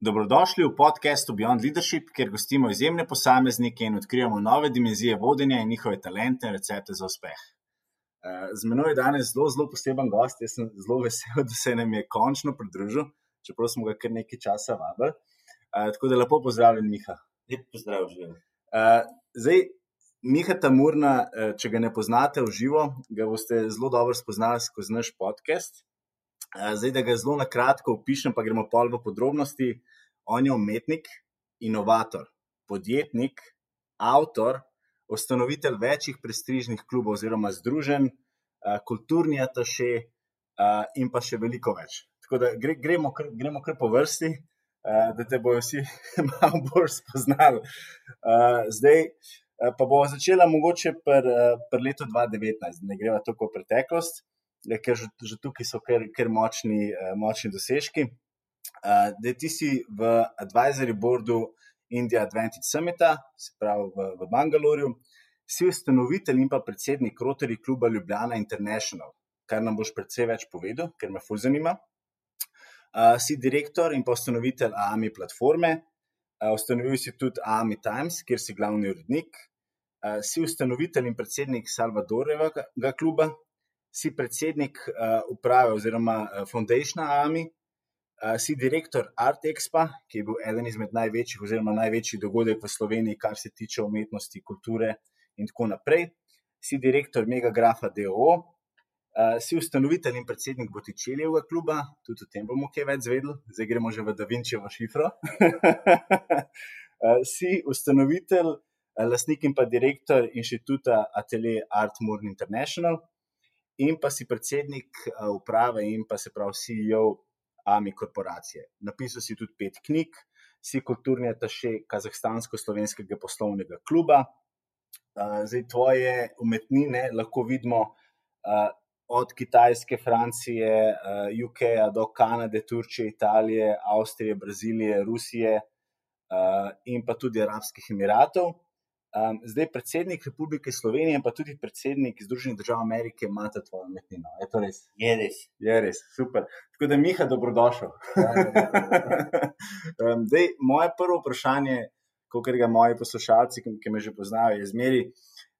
Dobrodošli v podkastu Beyond Leadership, kjer gostimo izjemne posameznike in odkrijemo nove dimenzije vodenja in njihove talente in recepte za uspeh. Eh, z menoj je danes zelo, zelo poseben gost. Jaz sem zelo vesel, da se nam je končno pridružil, čeprav smo ga kar nekaj časa vabili. Eh, tako da lepo pozdravljen, Miha. Lep pozdrav, živim. Eh, zdaj, Miha Tamurna, če ga ne poznate v živo, ga boste zelo dobro spoznali skozi naš podcast. Zdaj, da ga zelo na kratko opišem, pa gremo pol v podrobnosti. On je umetnik, inovator, podjetnik, avtor, ustanovitelj večjih prestižnih klubov oziroma združenj, kulturni ataše in pa še veliko več. Tako da gre, gremo, kar, gremo kar po vrsti, da te bojo vsi malo bolj spoznali. Zdaj. Pa bomo začela mogoče pri pr letu 2019, da ne greva tako v preteklost ker že, že tukaj so kar, kar močni, uh, močni dosežki. Uh, da ti si v advisory boardu India Advantage Summita, se pravi v, v Bangalorju, si ustanovitelj in pa predsednik Rotary kluba Ljubljana International, kar nam boš predvsej več povedal, ker me fulj zanima. Uh, si direktor in pa ustanovitelj AMI platforme, uh, ustanovil si tudi AMI Times, kjer si glavni urednik. Uh, si ustanovitelj in predsednik Salvadorjevega kluba, si predsednik uh, uprave oziroma uh, Foundationa AMI, uh, si direktor Art Expa, ki je bil eden izmed največjih oziroma največji dogodek v Sloveniji, kar se tiče umetnosti, kulture in tako naprej. Si direktor Megagrafa DO, uh, si ustanovitelj in predsednik Botičeljevega kluba, tudi o tem bomo kaj več zvedeli, zdaj gremo že v Davinčevo šifro. uh, si ustanovitelj, lastnik in pa direktor inštituta Atelier Art Mourn International in pa si predsednik eh, uprave in pa se pravi CEO AMI korporacije. Napisal si tudi pet knjig, si kulturni ataše Kazahstansko-slovenskega poslovnega kluba. Eh, zdaj, tvoje umetnine lahko vidimo eh, od Kitajske, Francije, UK do Kanade, Turčije, Italije, Avstrije, Brazilije, Rusije in pa tudi Arabskih Emiratov. Um, zdaj, predsednik Republike Slovenije, pa tudi predsednik Združenih držav Amerike, imate tvojo umetnino. Je to res? Je res. Je res, super. Tako da, Miha, dobrodošel. um, zdaj, moje prvo vprašanje, kot ga moji poslušalci, ki, ki me že poznajo, je zmeri.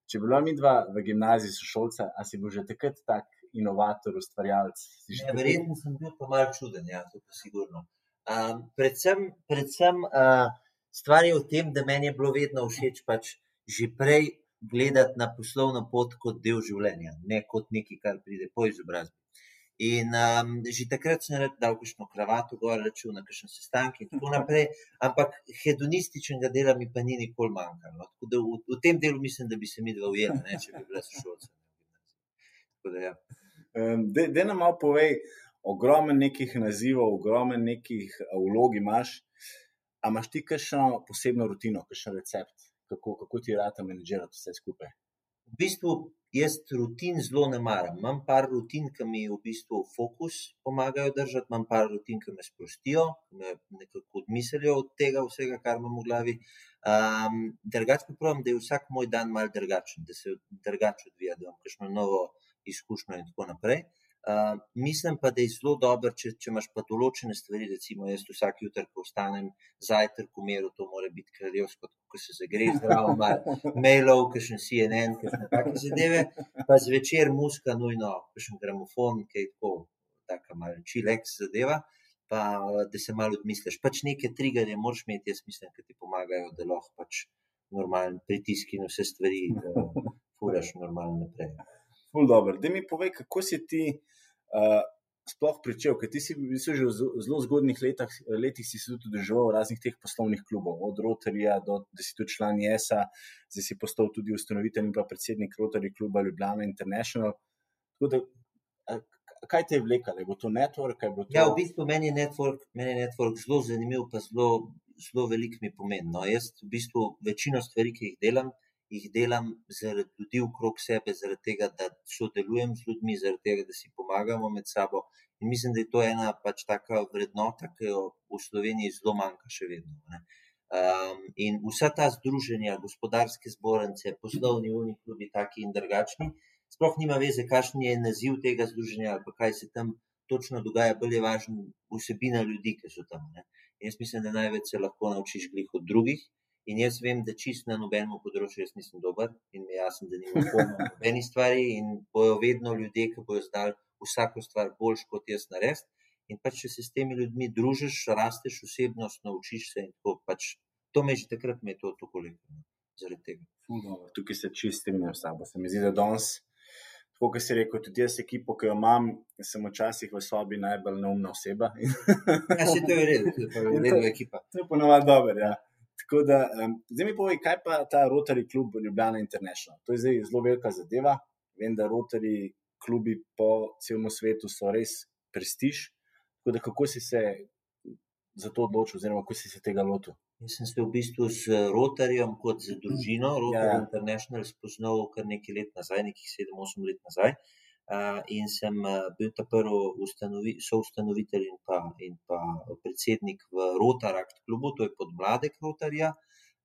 Če bi bila mi dva v gimnaziji sošolca, a si bil že takrat tak inovator, ustvarjalec? Ja, verjetno sem bil pa mal čuden, ja, to pa sigurno. Um, predvsem, predvsem uh, Stvar je v tem, da meni je bilo vedno všeč pač že prej gledati na poslovno pot kot del življenja, ne kot nekaj, kar pride po izobrazbi. In um, že takrat sem dal kakšno kravato, gor račun na kakšen sestanek in tako naprej, ampak hedonističnega dela mi pa ni nikoli manjkalo. Da v, v tem delu mislim, da bi se mi dva ujela, ne, če bi bila sošolca. Ja. Um, da nam malo povej, ogromen nekih nazivov, ogromen nekih vlog imaš. A imaš ti kakšno posebno rutino, kakšen recept, kako, kako ti rata menedžirati vse skupaj? V bistvu jaz rutin zelo ne maram. Imam par rutin, ki mi v bistvu fokus pomagajo držati, imam par rutin, ki me sprostijo, ki me nekako odmislijo od tega vsega, kar imam v glavi. Um, drugač pa pravim, da je vsak moj dan mal drugačen, da se drugače odvija, da imam kakšno novo izkušnjo in tako naprej. Uh, mislim pa, da je zelo dobro, če, če imaš pa določene stvari. Recimo, jaz vsak jutr, ko vstanem, zajtrk v miru, to mora biti kraljevsko, ko se zagre zdravo, malo mailov, kakšen CNN, kakšne take zadeve, pa zvečer muska, nujno, kakšen gramofon, kaj tako, taka malo čilek zadeva, pa da se malo odmisliš. Pač neke triggerje moraš imeti, jaz mislim, ki ti pomagajo, da lahko pač normalen pritisk in vse stvari uh, furaš normalno naprej. Ful dobro. Da mi povej, kako si ti uh, sploh pričel, ker ti si bil že v zelo zgodnih letih, letih si se tudi udeleževal v raznih teh poslovnih klubov, od Rotarja do da si tudi član JESA, zdaj si postal tudi ustanovitelj in pa predsednik Rotary kluba Ljubljana International. Da, kaj te je vlekalo? Je bilo to network? To... Ja, v bistvu meni je network, meni je network zelo zanimiv, pa zelo, zelo velik mi pomeni. No, jaz v bistvu večino stvari, ki jih delam, jih delam zaradi ljudi okrog sebe, zaradi tega, da sodelujem z ljudmi, zaradi tega, da si pomagamo med sabo. In mislim, da je to ena pač taka vrednota, ki jo v Sloveniji zelo manjka še vedno. Um, in vsa ta združenja, gospodarske zbornice, poslovni uniklubi, taki in drugačni, sploh nima veze, kakšen je naziv tega združenja ali kaj se tam točno dogaja, bolj je važna vsebina ljudi, ki so tam. Ne. In jaz mislim, da največ se lahko naučiš glih od drugih. In jaz vem, da čist na nobenem področju jaz nisem dober in mi je jasno, da nimam pojma o nobeni stvari in bojo vedno ljudje, ki bojo znali vsako stvar boljš kot jaz narediti. In pač, če se s temi ljudmi družiš, rasteš osebnost, naučiš se in tako pač. To me je že takrat me je to tako lepo. no, Zaradi tega. Tukaj se čist strinjam s tabo. Se mi zdi, da danes, tako kot si rekel, tudi jaz ekipo, ki jo imam, sem včasih v sobi najbolj neumna oseba. Ja, se to je redo, to je redu ekipa. To je ponovadi dobro. Ja. Tako da, um, zdaj mi povej, kaj pa ta Rotary klub Ljubljana International. To je zdaj zelo velika zadeva. Vem, da Rotary klubi po celem svetu so res prestiž. Tako da, kako si se za to odločil, oziroma kako si se tega lotil? Jaz sem se v bistvu z Rotarjem kot z družino Rotary Ja, ja. International spoznal kar nekaj let nazaj, nekih 7-8 let nazaj. Uh, in sem uh, bil ta prvi ustanovi, soustanovitelj in pa, in pa predsednik v Rotaract klubu, to je podmladek Rotarja.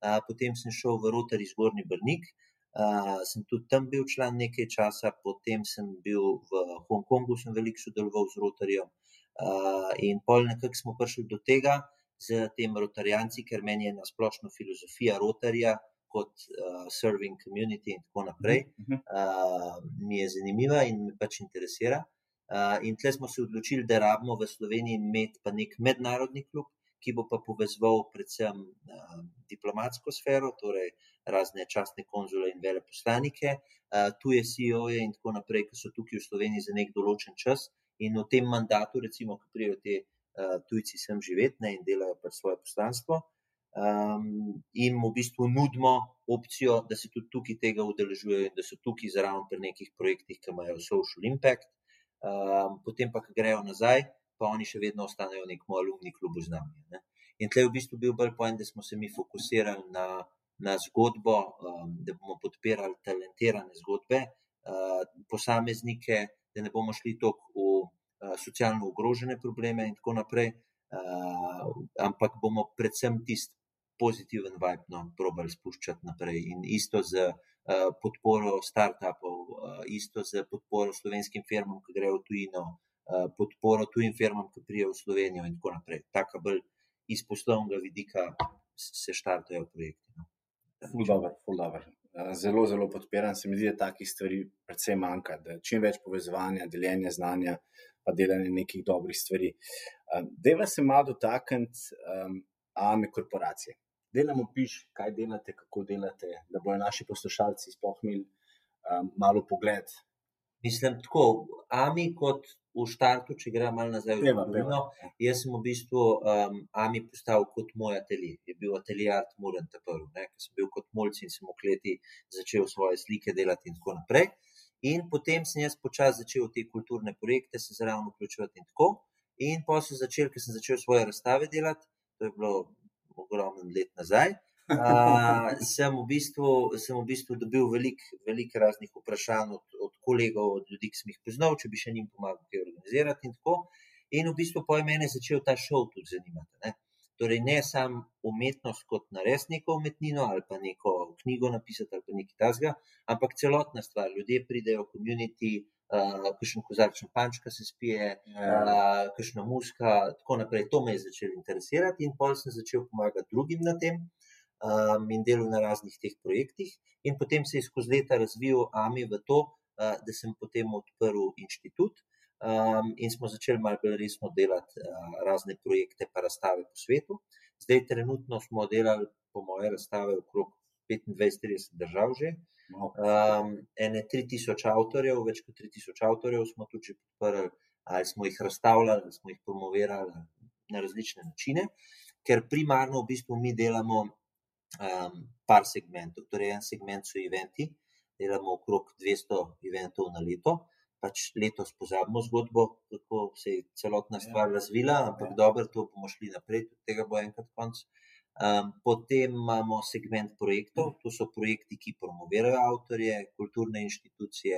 Uh, potem sem šel v Rotary Zgornji Brnik, uh, sem tudi tam bil član nekaj časa, potem sem bil v Hongkongu, sem veliko sodeloval z Rotarjem. Uh, in pol nekako smo prišli do tega, z tem rotarjanci, ker meni je na splošno filozofija rotarja kot uh, serving community in tako naprej, uh, mi je zanimiva in me pač interesira. Uh, in tle smo se odločili, da rabimo v Sloveniji imeti pa nek mednarodni klub, ki bo pa povezoval predvsem uh, diplomatsko sfero, torej razne častne konzule in veleposlanike, uh, tuje CEO-je in tako naprej, ki so tukaj v Sloveniji za nek določen čas. In v tem mandatu, recimo, ko prijo te uh, tujci sem živeti ne, in delajo pač svoje poslanstvo, um, jim v bistvu nudimo opcijo, da se tudi tukaj tega udeležujejo in da so tukaj zraven pri nekih projektih, ki imajo social impact. Um, potem pa, ko grejo nazaj, pa oni še vedno ostanejo v nekem alumni klubu z nami. Ne. In tle je v bistvu bil bolj poen, da smo se mi fokusirali na, na zgodbo, um, da bomo podpirali talentirane zgodbe, uh, posameznike, da ne bomo šli toliko v uh, socialno ogrožene probleme in tako naprej, uh, ampak bomo predvsem tisti pozitiven vibe no, probali spuščati naprej. In isto z uh, podporo startupov, uh, isto z podporo slovenskim firmam, ki grejo v tujino, uh, podporo tujim firmam, ki prijejo v Slovenijo in tako naprej. Taka bolj iz poslovnega vidika se štartajo projekti. No. Ful dobro, ful dobro. Zelo, zelo podpiram. Se mi zdi, da takih stvari predvsem manjka, da čim več povezovanja, deljenja znanja, pa delanje nekih dobrih stvari. Deva se malo dotakniti um, AME korporacije. Dej nam opiš, kaj delate, kako delate, da bodo naši poslušalci sploh imeli um, malo pogled. Mislim, tako, AMI kot v štartu, če gremo malo nazaj v peva. jaz sem v bistvu um, AMI postal kot moj atelje. Je bil atelje Art Muren ta prvi, ker sem bil kot mulj in sem v kleti začel svoje slike delati in tako naprej. In potem sem jaz počasi začel te kulturne projekte, se zraven vključevati in tako. In pa sem začel, ker sem začel svoje razstave delati, to je bilo ogromno let nazaj. Uh, sem, v bistvu, sem v bistvu dobil veliko velik raznih vprašanj od, od kolegov, od ljudi, ki sem jih poznal, če bi še njim pomagal, kaj organizirati in tako. In v bistvu mene je začel ta šov tudi zanimati. Ne? Torej, ne samo umetnost kot narediti neko umetnino ali pa neko knjigo napisati ali pa nekaj tasga, ampak celotna stvar. Ljudje pridejo v komunity, uh, kakšen kozarčen pančka se spije, uh, kakšna muska, tako naprej. To me je začelo interesirati in pol sem začel pomagati drugim na tem um, in delal na raznih teh projektih. In potem se je skozi leta razvil AMI v to, uh, da sem potem odprl inštitut um, in smo začeli malo bolj resno delati uh, razne projekte, pa razstave po svetu. Zdaj, trenutno smo delali, po moje, razstave okrog 25-30 držav že. Um, ene 3000 avtorjev, več kot 3000 avtorjev smo tudi že podprli, ali smo jih razstavljali, ali smo jih promovirali na različne načine, ker primarno v bistvu mi delamo um, par segmentov. Torej, en segment so eventi, delamo okrog 200 eventov na leto. Pač letos pozabimo zgodbo, kako se je celotna stvar Ja. razvila, ampak dobro, to bomo šli naprej, tudi tega bo enkrat konc. Um, potem imamo segment projektov, to so projekti, ki promovirajo avtorje, kulturne inštitucije,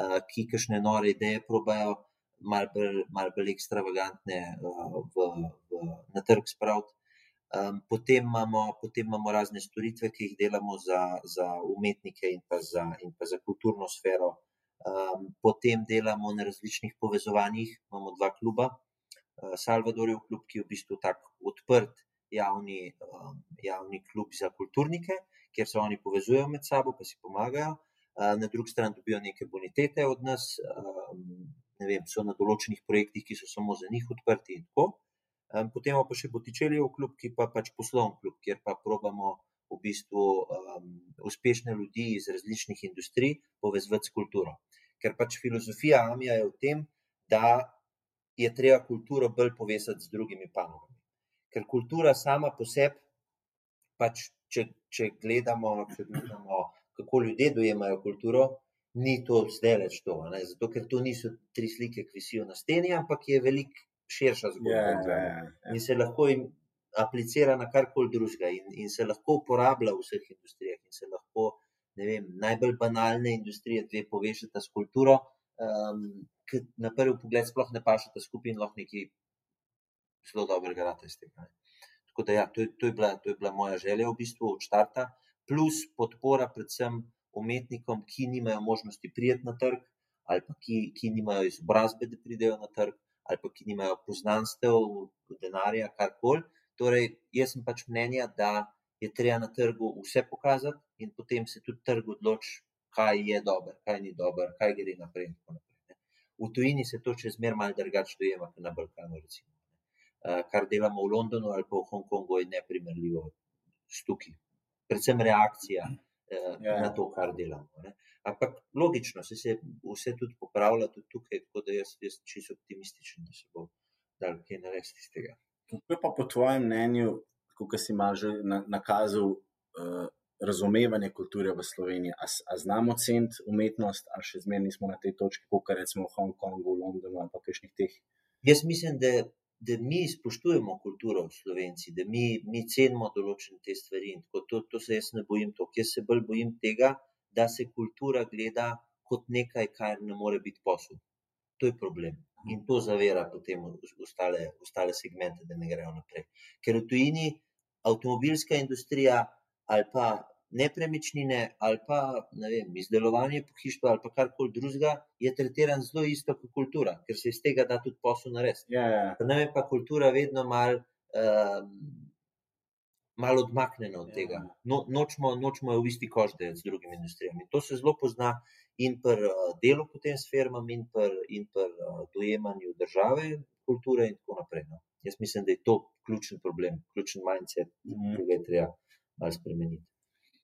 uh, ki kakšne nore ideje probajo, malo bolj, mal bolj ekstravagantne uh, v, v, na trg spraviti. Um, potem, imamo, potem imamo razne storitve, ki jih delamo za, za umetnike in pa za, in pa za kulturno sfero. Um, potem delamo na različnih povezovanjih, imamo dva kluba. Uh, Salvadorjev klub, ki je v bistvu tako odprt javni, um, javni klub za kulturnike, kjer se oni povezujejo med sabo, pa si pomagajo. Uh, na drugi strani dobijo neke bonitete od nas, um, vem, so na določenih projektih, ki so samo za njih odprti in tako. Um, potem pa še Botičelijo klub, ki pa pač poslovni klub, kjer pa probamo v bistvu um, uspešne ljudi iz različnih industrij povezati s kulturo. Ker pač filozofija Amija je v tem, da je treba kulturo bolj povezati z drugimi panogami. Ker kultura sama po sebi, pač, če, če, gledamo, če gledamo, kako ljudje dojemajo kulturo, ni to zdaj več to. Ne? Zato, ker to niso tri slike, ki visijo na steni, ampak je veliko širša zgodba. Ja, ja, ja. In se lahko jim aplicira na karkoli drugega, in, in se lahko uporablja v vseh industrijah, in se lahko vem, najbolj banalne industrije dve povežete s kulturo, um, ki na prvi pogled sploh ne pašete skupaj in lahko nekaj zelo dobrega rade iz tega. Tako da, ja, to, je, to, je bila, to je bila moja želja v bistvu od začetka, plus podpora predvsem umetnikom, ki nimajo možnosti prijeti na trg, ali pa ki, ki nimajo izobrazbe, da pridejo na trg, ali pa ki nimajo poznanstev, denarja, karkoli. Torej, jaz sem pač mnenja, da je treba na trgu vse pokazati, in potem se tudi trg odloči, kaj je dobro, kaj ni dobro, kaj gre naprej. naprej v tujini se to čez mer malo drugače dojema, kot na Balkanu. Recimo, kar delamo v Londonu ali pa v Hongkongu, je neprimerljivo s tukaj. Predvsem reakcija ja. na to, kar delamo. Ne. Ampak logično, se, se vse tudi popravlja, tudi tukaj, tako da jaz, jaz čisto optimističen, da se bo dal kaj narediti iz tega. Kako je pa po tvojem mnenju, kot si ima že nakazal, uh, razumevanje kulture v Sloveniji? A, a znamo ceniti umetnost, ali še zmeraj nismo na tej točki, kot recimo v Hongkongu, Londonu ali pa kakšnih teh? Jaz mislim, da, da mi spoštujemo kulturo Slovenci, da mi, mi cenimo določene te stvari. To, to se jaz ne bojim to. Jaz se bolj bojim tega, da se kultura gleda kot nekaj, kar ne more biti posel. To je problem in to zavira potem ostale, ostale segmente, da ne grejo naprej. Ker v tujini avtomobilska industrija ali pa nepremičnine ali pa ne vem, izdelovanje pohištva ali pa karkoli drugega, je tretiran zelo isto kot kultura, ker se iz tega da tudi posel narediti. Ja, ja. Nam je pa kultura vedno mal. Um, Malo odmaknjeno od tega. No, nočemo, nočemo v isti kož delati z drugimi industrijami. To se zelo pozna in pri uh, delu potem s firmami, in pri uh, dojemanju države, kulture in tako naprej. No. Jaz mislim, da je to ključen problem, ključen mindset, mm -hmm. ki ga je treba malo spremeniti.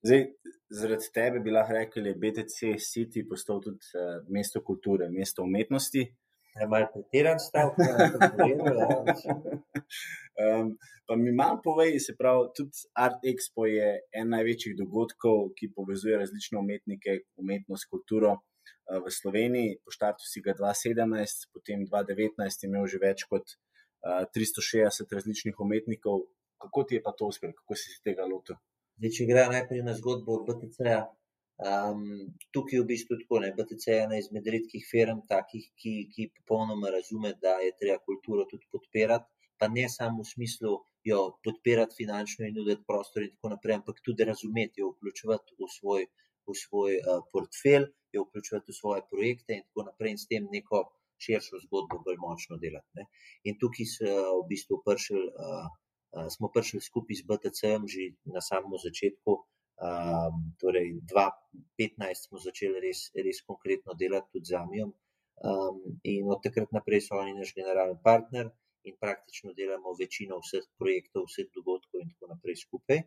Zdaj, zaradi tebe bi lahko rekli, da je BTC City postal tudi uh, mesto kulture, mesto umetnosti. Je malo pretiran stavek, ne rečem. Pa mi malo povej, se pravi, tudi Art Expo je en največjih dogodkov, ki povezuje različne umetnike, umetnost, kulturo uh, v Sloveniji. Po štartu si ga 2017, potem 2019 imel že več kot uh, eh, 360 različnih umetnikov. Kako ti je pa to uspelo, kako si se tega lotil? Zdaj, če gre najprej na zgodbo od BTC-ja, um, tukaj je v bistvu tako, je BTC ena izmed redkih firm, takih, ki, ki popolnoma razume, da je treba kulturo tudi podpirati, pa ne samo v smislu jo podpirati finančno in nuditi prostor in tako naprej, ampak tudi razumeti, jo vključevati v svoj, v svoj uh, portfelj, jo vključevati v svoje projekte in tako naprej in s tem neko širšo zgodbo bolj močno delati. Ne. In tukaj so uh, v bistvu prišli. Uh, smo prišli skupaj z BTC-jem že na samem začetku. Um, torej, 2015 smo začeli res, res konkretno delati tudi z Amijem, um, in od takrat naprej so oni naš generalni partner in praktično delamo večino vseh projektov, vseh dogodkov in tako naprej skupaj.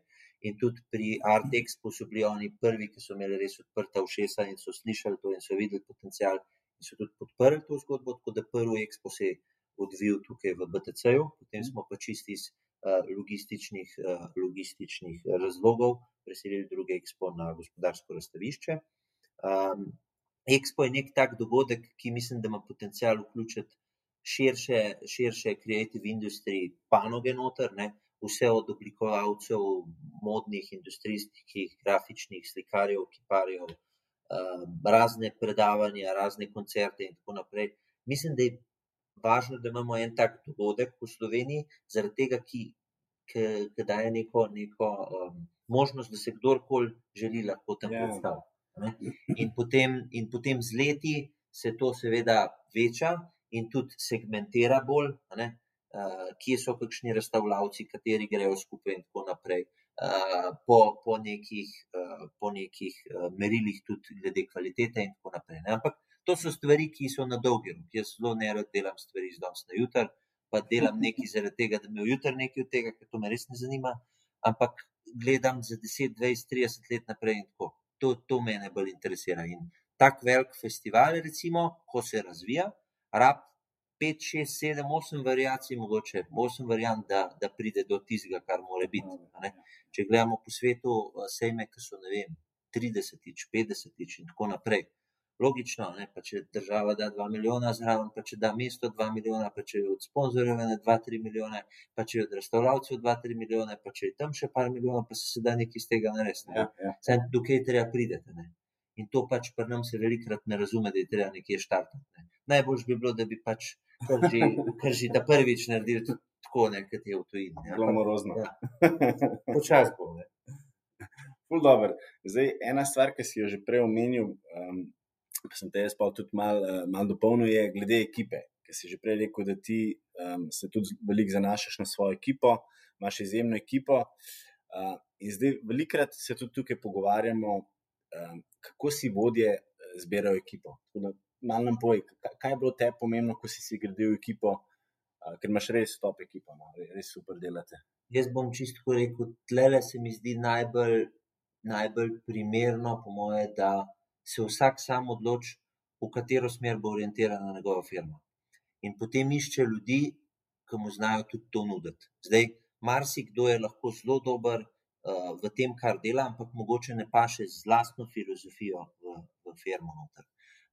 In tudi pri Art Expo so bili oni prvi, ki so imeli res odprta ušesa in so slišali to in so videli potencial in so tudi podprli to zgodbo, tako da prvi Expo se je odvil tukaj v BTC-ju, potem smo pa čisti iz logističnih, eh, logističnih razlogov preselili druge Expo na gospodarsko razstavišče. Um, Expo je nek tak dogodek, ki mislim, da ima potencial vključiti širše, širše creative industry panoge noter, ne? vse od oblikovalcev, modnih, industrijskih, grafičnih, slikarjev, kiparjev, um, razne predavanja, razne koncerte in tako naprej. Mislim, da je važno, da imamo en tak dogodek v Sloveniji, zaradi tega, ki, ki, ki daje neko, neko um, možnost, da se kdorkoli želi lahko tam yeah. Ja. predstaviti. In potem, in potem z leti se to seveda veča in tudi segmentira bolj. uh, kje so kakšni razstavljavci, kateri grejo skupaj in tako naprej. Uh, po, po nekih, uh, po nekih uh, merilih, tudi glede kvalitete, in tako naprej. Ne? Ampak to so stvari, ki so na dolgi rok. Jaz zelo ne rad delam stvari iz danes na jutr, pa delam nekaj zaradi tega, da me v jutr nekaj od tega, ker to me res ne zanima. Ampak gledam za 10, 20, 30 let naprej in tako. To, to me najbolj interesira. In tak velik festival, recimo, ko se razvija, rab 5, 6, 7, 8 variacij, mogoče 8 variant, da, da pride do tistega, kar mora biti. Če gledamo po svetu, sejme, ki so vem, 30, 50 in tako naprej. Logično, ne, pa če država da 2 milijona zraven, pa če da mesto 2 milijona, pa če je od sponzorjev 2-3 milijone, pa če je od restauravcev 2-3 milijone, pa če je tam še par milijonov, pa se da nekaj iz tega narediti. Ne. Ja, ja. Dokaj treba prideti. Ne. In to pač pri nam se velikrat ne razume, da je treba nekje štartati. Ne. Najbolj bi bilo, da bi pač kar že, kar že ta prvič naredili tudi tako, kot je v tujini. Zelo morozno. Ja. Počas bo. Zdaj, ena stvar, ki si jo že prej omenil, um, pa sem te jaz pa tudi malo uh, mal dopolnil, je glede ekipe. Ker si že prej rekel, da ti um, se tudi veliko zanašaš na svojo ekipo, imaš izjemno ekipo. Uh, in zdaj, velikrat se tudi tukaj pogovarjamo, um, kako si vodje eh, zbirajo ekipo. Malo nam poj, kaj je bilo te pomembno, ko si si gradil ekipo, uh, ker imaš res top ekipo, no? res super delate. Jaz bom čisto rekel, tle se mi zdi najbolj, najbolj primerno, po moje, da se vsak sam odloči, v katero smer bo orientirana njegova firma. In potem išče ljudi, ki mu znajo tudi to nuditi. Zdaj, marsikdo je lahko zelo dober, uh, v tem, kar dela, ampak mogoče ne paše z vlastno filozofijo v, v firmo.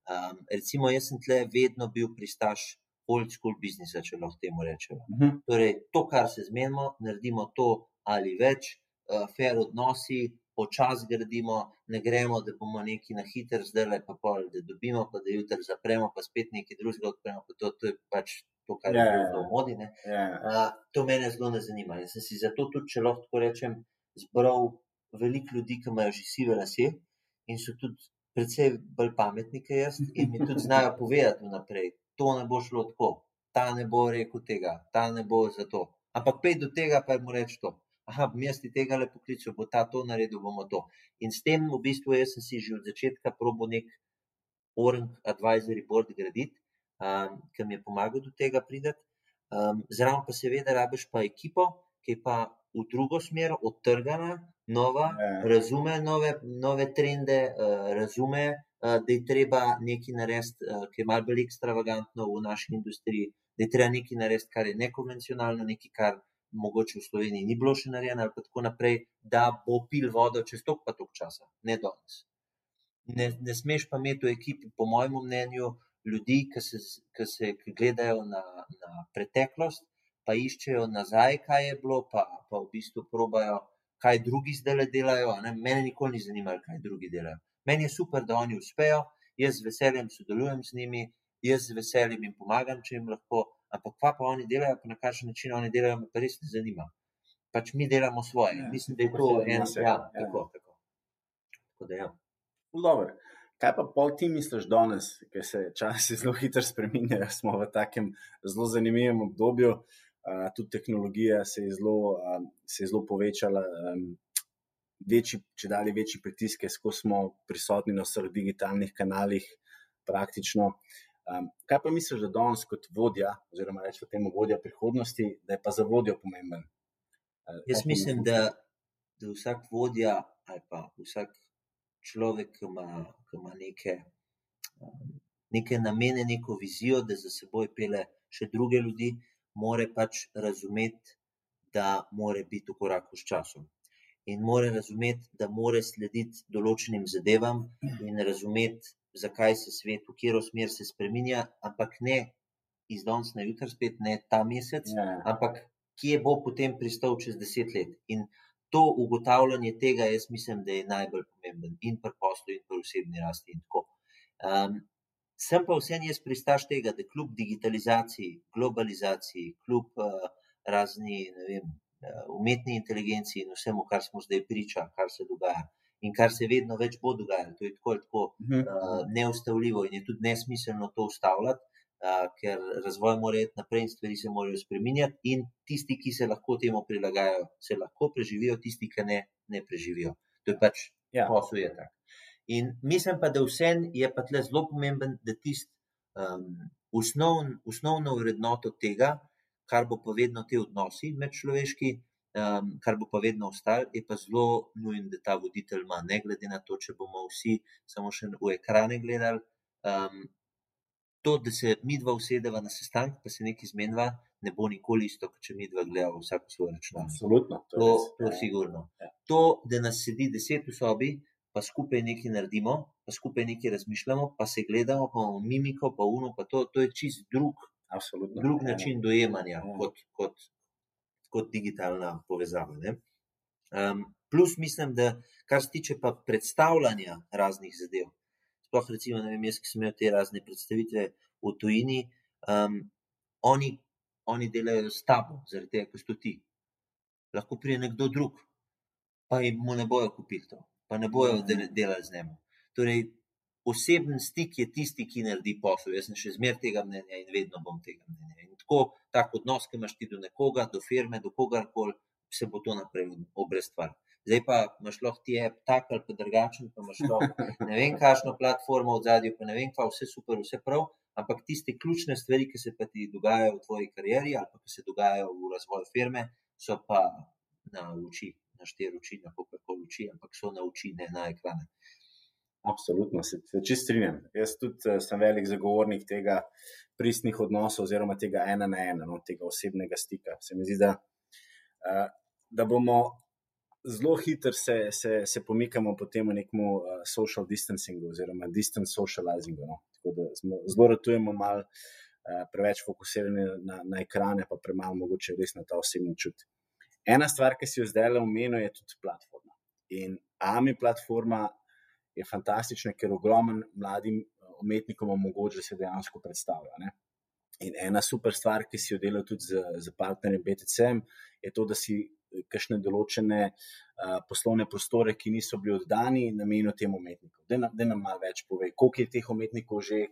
Um, recimo, jaz sem tle vedno bil pristaš old school biznisa, če lahko temu rečemo. Uh mhm. -huh. Torej, to, kar se zmenimo, naredimo to ali več, uh, fair odnosi. Počasi gradimo, ne gremo, da bomo neki na hiter, zdaj pa pol, da dobimo, pa da jutri zapremo, pa spet nekaj drugega odpremo. To, to je pač to, kar je yeah. Ja, zelo ja. modi. Yeah. Ja. Uh, to mene zelo ne zanima. Jaz sem si zato tudi, če lahko tako rečem, zbral veliko ljudi, ki imajo že sive lase in so tudi precej bolj pametni, kot jaz, in mi tudi znajo povedati vnaprej, to ne bo šlo tako, ta ne bo rekel tega, ta ne bo za to. Ampak pej do tega, pa mu reči to. Aha, mesti tega le poklical, bo ta to naredil, bomo to. In s tem, v bistvu, jaz sem si že od začetka probo nek Orang Advisory Board graditi, um, ki mi je pomagal do tega prideti. Um, zraven pa seveda rabiš pa ekipo, ki je pa v drugo smer, odtrgana, nova, ja. razume nove, nove trende, uh, razume, uh, da je treba nekaj narediti, uh, ki je malce bolj ekstravagantno v naši industriji, da je treba nekaj narediti, kar je nekonvencionalno, nekaj, kar mogoče v Sloveniji ni bilo še narejeno, ali pa tako naprej, da bo pil vodo čez tok pa tok časa, ne danes. Ne, ne smeš pa imeti v ekipi, po mojem mnenju, ljudi, ki se, ki se ki gledajo na, na preteklost, pa iščejo nazaj, kaj je bilo, pa, pa v bistvu probajo, kaj drugi zdaj delajo. Ne? Mene nikoli ni zanimalo, kaj drugi delajo. Meni je super, da oni uspejo, jaz z veseljem sodelujem z njimi, jaz z veseljem jim pomagam, če jim lahko. Ampak pa, pa oni delajo, pa na kakšen način oni delajo, me pa res ne zanima. Pač mi delamo svoje. Ja, Mislim, da je to eno. Ja, ja, tako, tako. tako da, ja. Dobro. Kaj pa pol ti misliš danes, ker se časi zelo hitro spremenjajo, smo v takem zelo zanimivem obdobju. Uh, tudi tehnologija se je zelo, se je zelo povečala, večji, če dalje večji pritiske, ko smo prisotni na vseh digitalnih kanalih, praktično. Kaj pa misliš, da danes kot vodja, oziroma rečemo temu vodja prihodnosti, da je pa za vodjo pomemben? Jaz mislim, da, da vsak vodja ali pa vsak človek, ki ima, ki ima neke, neke namene, neko vizijo, da za seboj pele še druge ljudi, more pač razumeti, da mora biti v koraku s časom. In mora razumeti, da mora slediti določenim zadevam, in razumeti, zakaj se svet, v katero smer se spremenja, ampak ne iz danes na jutro, spet ne ta mesec, ja. ampak kje bo potem pristal čez deset let. In to ugotavljanje tega, jaz mislim, da je najbolj pomemben in pri poslu, in pri osebni rasti. Um, Sem pa vsem jaz pristaš tega, da kljub digitalizaciji, globalizaciji, kljub uh, razni vem, uh, umetni inteligenci in vsemu, kar smo zdaj priča, kar se dogaja in kar se vedno več bo dogajalo, to je tako, tako uh, neustavljivo in je tudi nesmiselno to ustavljati. uh, ker razvoj mora iti naprej in stvari se morajo spremenjati, in tisti, ki se lahko temu prilagajajo, se lahko preživijo, tisti, ki ne, ne preživijo. To je pač Ja. posel je tak. In mislim pa, da vse je pa tle zelo pomemben, da tisti um, osnovn, osnovno vrednoto tega, kar bo pa vedno te odnosi medčloveški, um, kar bo pa vedno ostalo, je pa zelo nujen, da ta voditelj ima, ne glede na to, če bomo vsi samo še v ekrane gledali. Um, to, da se mi dva usedeva na sestanek, pa se nekaj zmenjava, ne bo nikoli isto, kot če mi dva gledava vsak svoj računalnik. Absolutno. to To, to Ja. sigurno. Ja. To, da nas sedi deset v sobi, pa skupaj nekaj naredimo, pa skupaj nekaj razmišljamo, pa se gledamo, pa imamo mimiko, pa uno, pa to, to je čist drug, Absolutno. drug način dojemanja Ja. kot, kot, kot digitalna povezava. ne. Um, plus mislim, da kar se tiče pa predstavljanja raznih zadev, sploh recimo, vem, jaz, ki sem imel te razne predstavitve v tujini, um, oni, oni delajo s tabo, zaradi tega, ker si ti. Lahko pride nekdo drug, pa jim ne bojo kupili to, pa ne bojo del- delali z njim. Torej, oseben stik je tisti, ki naredi posel. Jaz sem še zmeraj tega mnenja in vedno bom tega mnenja. In tako, tak odnos, ki imaš ti do nekoga, do firme, do kogarkoli, se bo to naprej obrestvar. Zdaj pa imaš lahko ti app tak ali pa drugačen, pa imaš lahko ne vem, kakšno platformo v zadju, pa ne vem, kva, vse super, vse prav, ampak tiste ključne stvari, ki se pa ti dogajajo v tvoji karieri ali pa ki se dogajajo v razvoju firme, so pa na oči, na štiri oči, na kakorkoli oči, ampak so na oči, ne na ekrane. Absolutno, se, se čist strinjam. Jaz tudi uh, sem velik zagovornik tega pristnih odnosov, oziroma tega ena na ena, no, tega osebnega stika. Se mi zdi, da, uh, da bomo zelo hitro se, se, se pomikamo po tem nekemu uh, social distancingu, oziroma distance socializingu. No. Tako da smo, zelo ratujemo mal uh, preveč fokusirani na, na ekrane, pa premalo mogoče res na ta osebni čut. Ena stvar, ki si jo zdaj le omenil, je tudi platforma. In AMI platforma je fantastična, ker ogromno mladim eh, umetnikom omogoča, da se dejansko predstavlja. Ne? In ena super stvar, ki si jo delal tudi z, z partnerjem BTC, je to, da si kakšne določene uh, poslovne prostore, ki niso bili oddani, namenil tem umetnikom. Da nam, nam malo več pove, koliko je teh umetnikov že,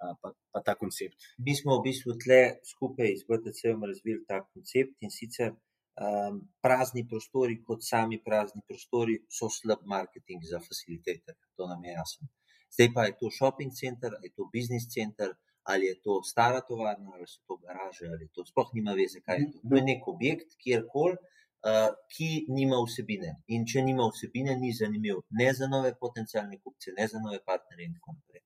uh, pa, pa ta koncept. Mi smo v bistvu tle skupaj z BTC-om razvili ta koncept in sicer um, prazni prostori, kot sami prazni prostori, so slab marketing za facilitatorje. To nam je jasno. Zdaj pa je to shopping center, je to business center, ali je to stara tovarna, ali so to garaže, ali to sploh nima veze, kaj je to. To je nek objekt, kjerkoli, uh, ki nima vsebine. In če nima vsebine, ni zanimiv ne za nove potencijalne kupce, ne za nove partnerje in tako naprej.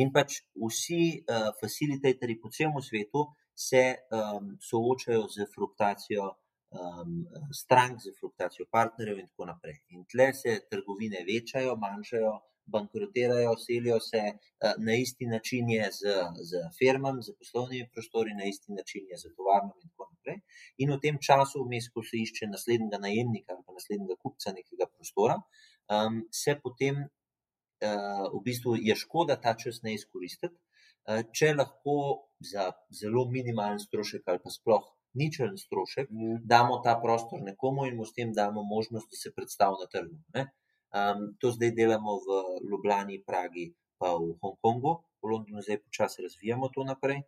In pač vsi uh, facilitatorji po celem svetu se um, soočajo z fluktuacijo um, strank, z fluktuacijo partnerjev in tako naprej. In tle se trgovine večajo, manjšajo, bankrotirajo, selijo se, uh, na isti način je z, z firmami, z poslovnimi prostori, na isti način je z tovarnami in tako naprej. In v tem času, vmes, ko se išče naslednjega najemnika ali pa naslednjega kupca nekega prostora, um, se potem uh, v bistvu je škoda ta čas ne izkoristiti, uh, če lahko za zelo minimalen strošek ali pa sploh ničelen strošek damo ta prostor nekomu in mu s tem damo možnost, da se predstavi na trgu. ne. Um, to zdaj delamo v Ljubljani, Pragi, pa v Hongkongu, v Londonu zdaj počasi razvijamo to naprej.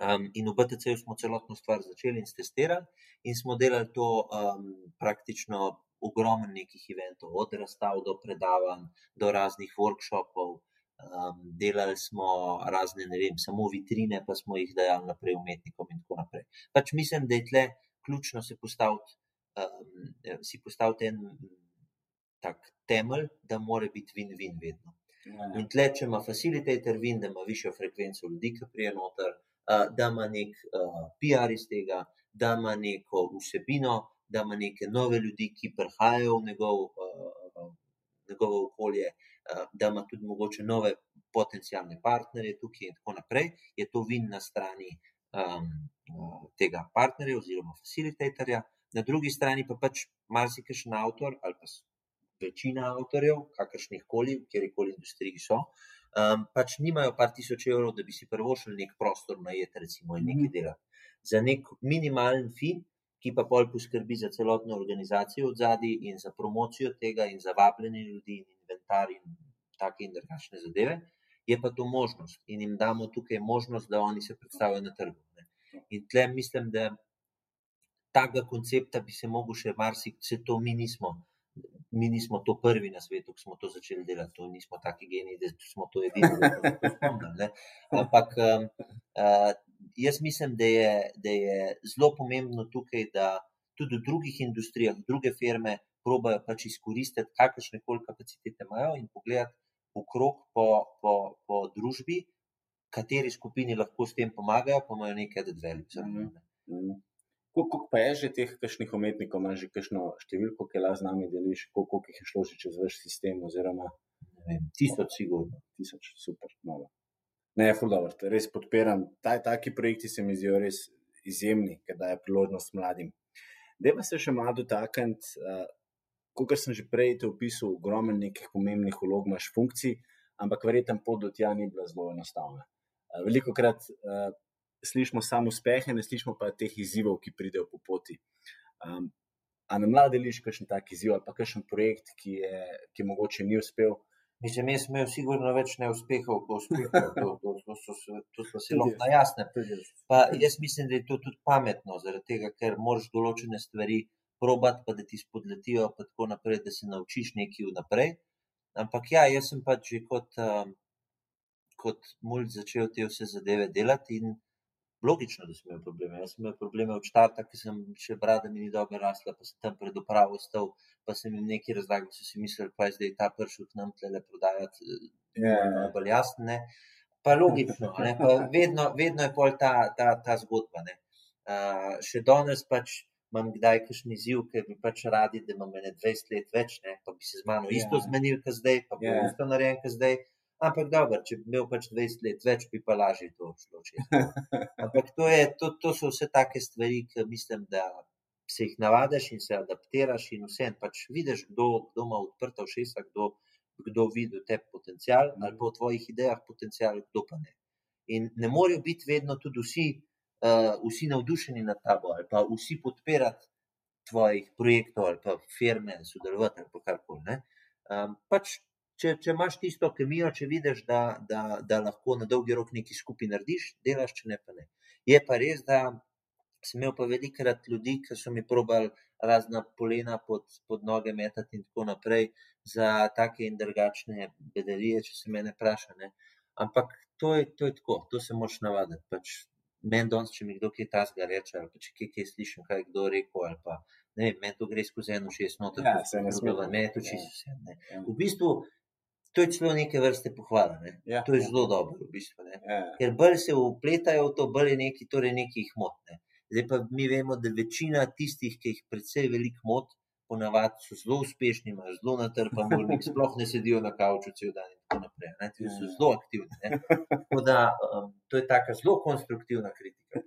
Um, in v BTC-ju smo celotno stvar začeli in testirali, in smo delali to um, praktično ogromno nekih eventov, od razstav do predavanj, do raznih workshopov. Um, delali smo razne, ne vem, samo vitrine, pa smo jih dajali naprej umetnikom in tako naprej. Pač mislim, da je tle ključno se postaviti, um, si postaviti en tak temelj, da mora biti win-win vedno. In tle, če ima facilitator vin, da ima višjo frekvenco ljudi, ki prije noter, uh, da ima nek uh, PR iz tega, da ima neko vsebino, da ima neke nove ljudi, ki prihajajo v njegov, uh, njegovo okolje, uh, da ima tudi mogoče nove potencijalne partnerje tukaj in tako naprej, je to vin na strani um, tega partnerja oziroma facilitatorja, na drugi strani pa pač marsikajšen avtor ali pa večina avtorjev, kakršnih koli, v kjerkoli industriji so, um, pač nimajo par tisoč evrov, da bi si prvošili nek prostor najet, recimo, in nekaj delati. Za nek minimalen fi, ki pa pol poskrbi za celotno organizacijo od zadaj in za promocijo tega in za vabljenje ljudi in inventar in take in drugačne zadeve, Je pa to možnost in jim damo tukaj možnost, da oni se predstavijo na trgu. Ne. In tle mislim, da takega koncepta bi se mogel še marsikaj, se to mi nismo. Mi nismo to prvi na svetu, ki smo to začeli delati, to nismo taki geniji, da smo to edini, ki smo to spomnili. Ampak um, uh, jaz mislim, da je, da je zelo pomembno tukaj, da tudi v drugih industrijah, druge firme, probajo pač izkoristiti, kakršne koli kapacitete imajo in pogledati okrog po, po, po družbi, kateri skupini lahko s tem pomagajo, pa imajo nekaj, dve ali dve. Koliko pa je že teh kakšnih umetnikov, imaš že kakšno številko, ki lahko z nami deliš, koliko jih je šlo že čez vaš sistem? Oziroma, vem, tisoč, sigurno. Tisoč, super, malo. Ne, je fuldober, res podpiram. Taj, taki projekti se mi zdijo res izjemni, ker daje priložnost mladim. Deva se še malo dotakniti, uh, kot sem že prej te opisal, ogromno nekih pomembnih vlog imaš funkcij, ampak verjetno pot do tja ni bila zelo enostavna. Uh, veliko krat uh, slišimo samo uspehe, ne slišimo pa teh izzivov, ki pridejo po poti. Um, a na mlade liš, kakšen tak izziv ali pa kakšen projekt, ki je, ki mogoče ni uspel. Mislim, jaz sem imel sigurno več neuspehov, kot uspehov. To, to, to, to, to, to smo se lahko najjasne. Pa jaz mislim, da je to tudi pametno, zaradi tega, ker moraš določene stvari probati, pa da ti spodletijo, pa tako naprej, da se naučiš nekaj vnaprej. Ampak ja, jaz sem pač že kot, um, kot mulj začel te vse zadeve delati in logično, da sem imel probleme. Jaz sem imel probleme od začetka, ker sem še brada mi ni dobro rasla, pa sem tam pred upravo stal, pa sem jim nekaj razlagal, so si mislili, pa je zdaj ta pršut nam tle prodajati, yeah. Ja, ja. bolj jasne. Pa logično, pa vedno, vedno je pol ta, ta, ta zgodba. Uh, še danes pač imam kdaj kakšen izziv, ker bi pač radi, da imam 20 let več, ne? pa bi se z mano yeah. isto ja. zmenil, kot zdaj, pa bi yeah. isto narejen, kot zdaj. Ampak dobro, če bi imel pač 20 let več, bi pa lažje to šlo. Ampak to, je, to, to so vse take stvari, ki mislim, da se jih navadiš in se adaptiraš, in vse en pač vidiš, kdo, kdo ima odprta všesa, kdo, kdo vidi te potencial ali pa v tvojih idejah potencial, kdo pa ne. In ne morajo biti vedno tudi vsi, uh, vsi navdušeni nad tabo ali pa vsi podpirati tvojih projektov ali pa firme, sodelovati ali karkoli. Um, pač če, če imaš tisto kemijo, če vidiš, da, da, da lahko na dolgi rok nekaj skupaj narediš, delaš, če ne pa ne. Je pa res, da sem imel pa velikrat ljudi, ki so mi probali razna polena pod, pod noge metati in tako naprej za take in drugačne bedarije, če se mene vpraša. Ampak to je, to je tako, to se moš navaditi. Pač Meni danes, če mi kdo kaj tasga reče, ali če kaj, kaj slišim, kaj kdo rekel, ali pa ne vem, meni to gre skozi eno šest noter, ja, se ne smemo, meni je to čisto vse. Ja. V bistvu, to je celo neke vrste pohvala. Ne? Ja, to je ja. zelo dobro, v bistvu. Ja. Ker bolj se upletajo v to, bolj je neki, torej neki jih motne. Zdaj pa mi vemo, da večina tistih, ki jih predvsej velik mot, ponavadi so zelo uspešni, imajo zelo natrpan urnik, sploh ne sedijo na kavču cel dan in tako naprej. Ne? Ti so ja. zelo aktivni. Tako da um, to je taka zelo konstruktivna kritika.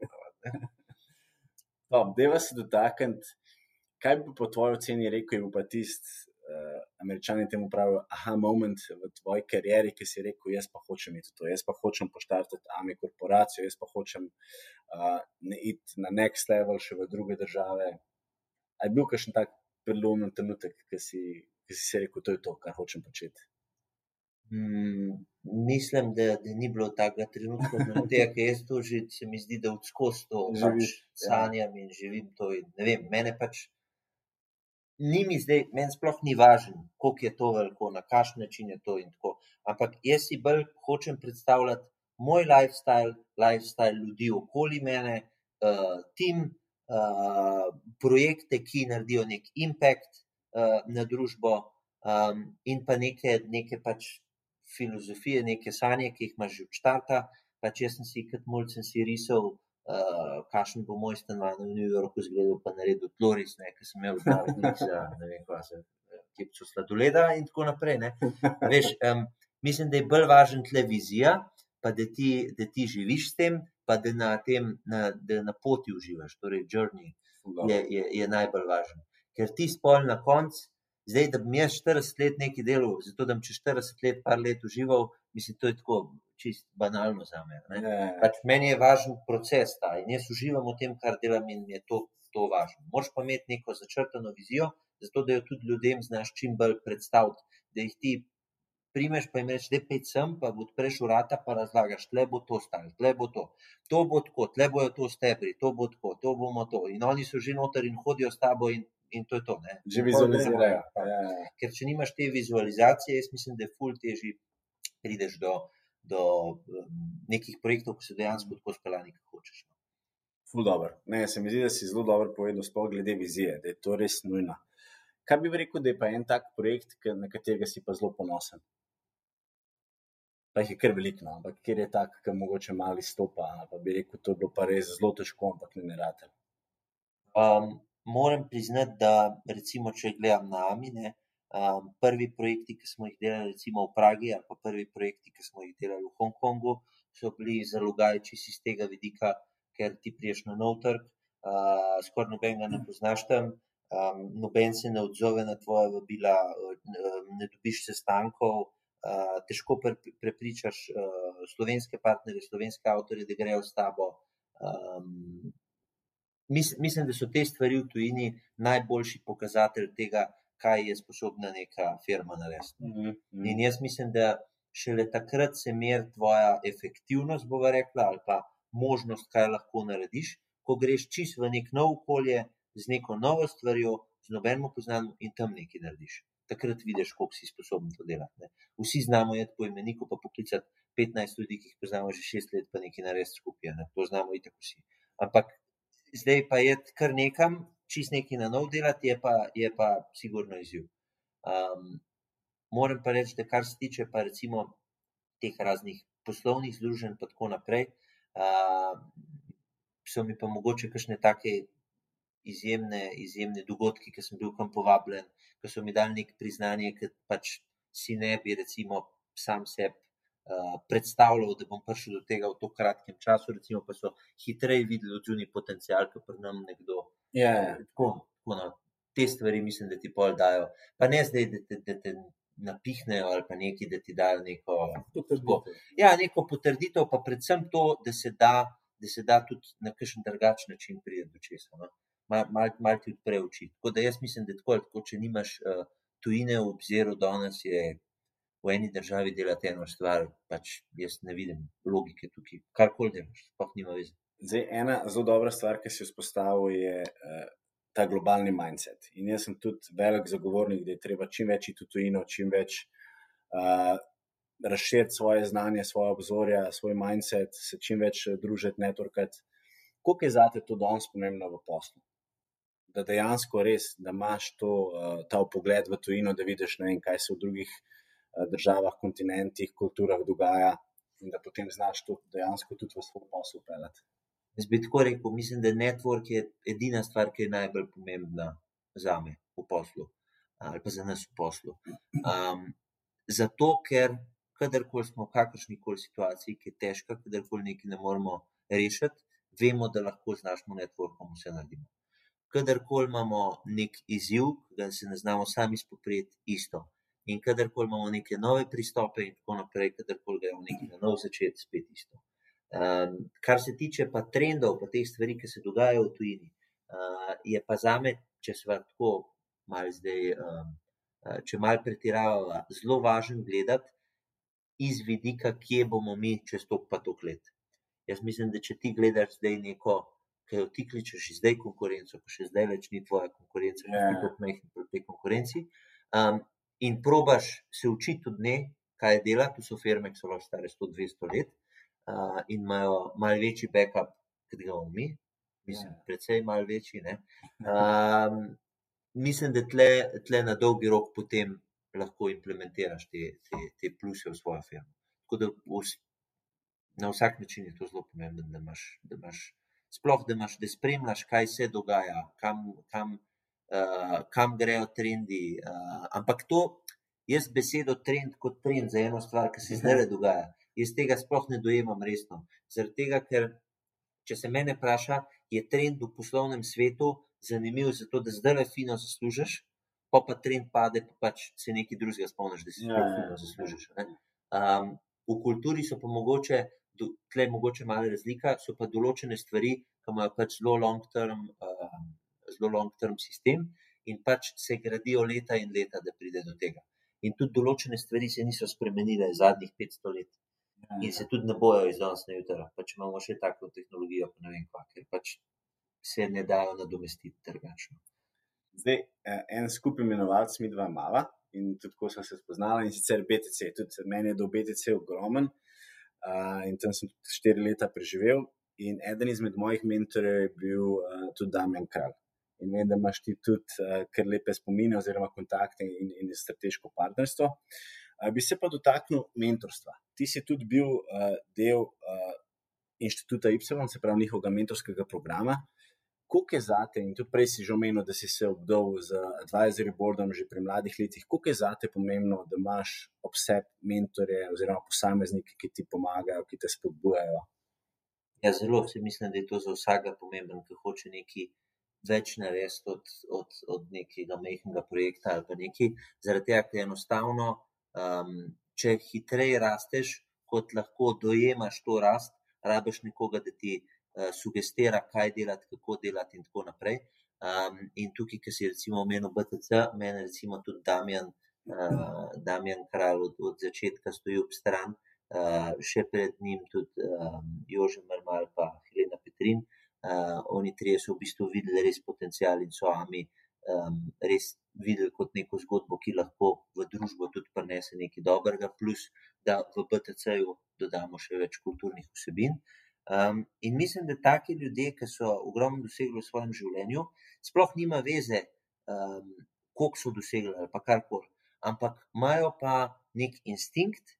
Deva se dotakniti, kaj bi po tvoji oceni rekel, je pa tisti uh, američani temu pravijo, aha, moment v tvoji karieri, ki si rekel, jaz pa hočem iti to, jaz pa hočem poštartati AMI korporacijo, jaz pa hočem uh, ne iti na next level še v druge države. Ali je bil kakšen tak prelomen trenutek, ki si, ki si rekel, to je to, kar hočem početi? Hmm, mislim, da, da ni bilo takega trenutka, da jaz to že, se mi zdi, da odskozi to pač ja. sanjam ja. in živim to. In, vem, mene pač ni mi zdaj, meni sploh ni važno, koliko je to veliko, na kakšen način je to in tako. Ampak jaz si bolj hočem predstavljati moj lifestyle, lifestyle ljudi okoli mene, uh, tim, uh, projekte, ki naredijo nek impact uh, na družbo, um, in pa neke, neke pač filozofije, neke sanje, ki jih imaš že od začetka. Pač jaz sem si kot mulj si risal uh, kakšen bo moj stanovanj v New Yorku zgledal, pa naredil Tloris, ki sem imel zdravnik za ne vem, kaj se kipcu sladoleda in tako naprej. Veš, um, mislim, da je bolj važen televizija, pa da ti, da ti živiš s tem, pa da na, tem, na, da na poti uživaš, torej journey je, je, je najbolj važen. Ker ti spol na koncu, zdaj, da bi jaz 40 let nekaj delal, zato da bi čez 40 let, par let užival, mislim, to je tako čist banalno za me. Ja, ja. Pač meni je važen proces ta in jaz uživam v tem, kar delam in mi je to, to važno. Moš pa imeti neko začrtano vizijo, zato da jo tudi ljudem znaš čim bolj predstaviti, da jih ti primeš pa jim reči, da pej sem, pa odpreš vrata, pa razlagaš, tle bo to stalo, tle bo to, to bo tako, tle bojo to stebri, to bo tako, to bomo to. In oni so že noter in hodijo s tabo in, in to je to. Ne. Že vizualizirajo. Ja, ja. Ker če nimaš te vizualizacije, jaz mislim, da je ful teži prideš do, do um, nekih projektov, ki so dejansko tako speljani, kot hočeš. no. Ful dobro. Ne, se mi zdi, da si zelo dobro povedal, sploh glede vizije, da je to res nujno. Kaj bi rekel, da je pa en tak projekt, na katerega si pa zelo ponosen? Pa jih je kar veliko, no, ampak kjer je tak, ki mogoče malo izstopa, ali pa bi rekel, to je bilo pa res zelo težko, ampak ne nerate. Um, moram priznati, da recimo, če gledam na Amine, um, prvi projekti, ki smo jih delali recimo v Pragi, ali pa prvi projekti, ki smo jih delali v Hongkongu, so bili zelo gajči iz tega vidika, ker ti priješ na nov trg, uh, skoraj nobenega ne poznaš tam, um, noben se ne odzove na tvoje vabila, uh, ne dobiš sestankov. Uh, težko pre, prepričaš uh, slovenske partnerje, slovenske avtorje, da grejo s tabo. Um, mis, mislim, da so te stvari v tujini najboljši pokazatelj tega, kaj je sposobna neka firma narediti. Mhm. In jaz mislim, da šele takrat se meri tvoja efektivnost, bova rekla, ali pa možnost, kaj lahko narediš, ko greš čist v nek nov okolje, z neko novo stvarjo, z nobenim poznanim in tam nekaj narediš. Takrat vidiš, koliko si sposoben to delati. Ne. Vsi znamo jeti po imeniku, pa poklicati 15 ljudi, ki jih poznamo že 6 let, pa nekaj narediti skupaj. Ne. To znamo itak vsi. Ampak zdaj pa je kar nekam, čist nekaj na nov delati, je pa, je pa sigurno izziv. Um, moram pa reči, da kar se tiče pa recimo teh raznih poslovnih združenj, pa tako naprej, uh, so mi pa mogoče kakšne take izjemne, izjemne dogodki, ki sem bil kam povabljen, ki so mi dali nek priznanje, ki pač si ne bi recimo sam sebi uh, predstavljal, da bom prišel do tega v tako kratkem času, recimo pa so hitreje videli od zunaj potencial, kot pri nam nekdo. Ja, ja. Tako, tako no. Te stvari mislim, da ti pol dajo. Pa ne zdaj, da te, da te napihnejo ali pa nekaj, da ti dajo neko. Tako. Ja, neko potrditev, pa predvsem to, da se da, da se da tudi na kakšen drugačen način priti do česa. No. Malo mal, mal ti odpre oči. Tako da jaz mislim, da tako, tako če nimaš uh, tujine v obziru, danes je v eni državi delati eno stvar, pač jaz ne vidim logike tukaj. Karkoli delaš, sploh nima veze. Zdaj, ena zelo dobra stvar, ki si jo spostavil, je uh, ta globalni mindset. In jaz sem tudi velik zagovornik, da je treba čim več iti v tujino, čim več uh, razširiti svoje znanje, svoje obzorja, svoj mindset, se čim več eh, družiti, networkati. Koliko je zate to danes pomembno v poslu? Da dejansko res, da imaš to, uh, ta pogled v tujino, da vidiš, vem, kaj se v drugih uh, državah, kontinentih, kulturah dogaja, in da potem znaš to dejansko tudi v svoj posel pelati. Jaz bi tako rekel, mislim, da network je edina stvar, ki je najbolj pomembna za me v poslu ali pa za nas v poslu. Um, zato, ker kadarkoli smo v kakršni koli situaciji, ki je težka, kadarkoli nekaj ne moremo rešiti, vemo, da lahko z našim networkom vse naredimo. Kadarkoli imamo nek izziv, da se ne znamo sami spoprijeti, isto. In kadarkoli imamo neke nove pristope, in tako naprej, kadarkoli gremo nekaj na nov začeti, spet isto. Um, kar se tiče pa trendov, pa teh stvari, ki se dogajajo v tujini, uh, je pa za me, če se tako malo zdaj, um, uh, če malo pretiravamo, zelo važen gledati iz vidika, kje bomo mi čez to pa tok let. Jaz mislim, da če ti gledaš zdaj neko, ki jo ti kličeš zdaj konkurenco, pa še zdaj več ni tvoja konkurenca, Ja. yeah. ti kot majhen proti tej konkurenci. Um, in probaš se učiti od nje, kaj dela, tu so firme, ki so lahko stare 100-200 let uh, in imajo malo večji backup, kot ga imamo mi, mislim, Ja. precej malo večji. ne. Um, mislim, da tle, tle na dolgi rok potem lahko implementiraš te, te, te pluse v svojo firmo. Tako da vs, na vsak način je to zelo pomembno, da imaš, da imaš sploh, da imaš, da spremljaš, kaj se dogaja, kam, kam, uh, kam grejo trendi. Uh, ampak to, jaz besedo trend kot trend za eno stvar, ki se zdaj le dogaja, jaz tega sploh ne dojemam resno. Zaradi tega, ker če se mene vpraša, je trend v poslovnem svetu zanimiv, zato da zdaj le fino zaslužiš, pa pa trend pade, pa pač se nekaj drugega spomniš, da si Ja, sploh ja, fino ja. zaslužiš. ne. Um, v kulturi so pa mogoče, do- tle je mogoče malo razlika, so pa določene stvari, ki imajo pač zelo long term, um, zelo long term sistem in pač se gradijo leta in leta, da pride do tega. In tudi določene stvari se niso spremenile zadnjih 500 let. Ja, In se tudi ne bojo iz danes na jutra. Pač imamo še tako tehnologijo, pa ne vem kva, ker pač se ne dajo nadomestiti drugačno. Zdaj, eh, en skupaj imenovalec, mi dva mala in tudi ko smo se spoznali, in sicer BTC. Tudi meni je do BTC ogromen uh, in tam sem tudi štiri leta preživel. In eden izmed mojih mentorjev je bil uh, tudi Damien Kralj. In vem, da imaš ti tudi uh, kar lepe spomine, oziroma kontakte in, in strateško partnerstvo. Uh, bi se pa dotaknil mentorstva. Ti si tudi bil uh, del uh, inštituta Y, se pravi njihovega mentorskega programa. Kako je zate, in tudi prej si že omenil, da si se obdal z advisory boardom že pri mladih letih, kako je zate pomembno, da imaš ob sebi mentorje oziroma posameznike, ki ti pomagajo, ki te spodbujajo? Ja, zelo se mislim, da je to za vsakega pomemben, ki hoče nekaj več narediti od, od, od nekega majhnega projekta ali pa nekaj. Zaradi tega, ker enostavno, um, če hitreje rasteš, kot lahko dojemaš to rast, rabiš nekoga, da ti uh, sugestira, kaj delati, kako delati in tako naprej. Um, in tukaj, ki si recimo omenil BTC, meni recimo tudi Damjan, uh, Damjan Kralj od, od začetka stoji ob stran. Uh, še pred njim tudi um, Jože Mermal in Helena Petrin. Uh, oni trije so v bistvu videli res potencial in so ami um, res videli kot neko zgodbo, ki lahko v družbo tudi prinese nekaj dobrega, plus da v BTC-ju dodamo še več kulturnih vsebin. Um, in mislim, da taki ljudje, ki so ogromno dosegli v svojem življenju, sploh nima veze, um, koliko so dosegli ali pa karkoli, ampak imajo pa nek instinkt,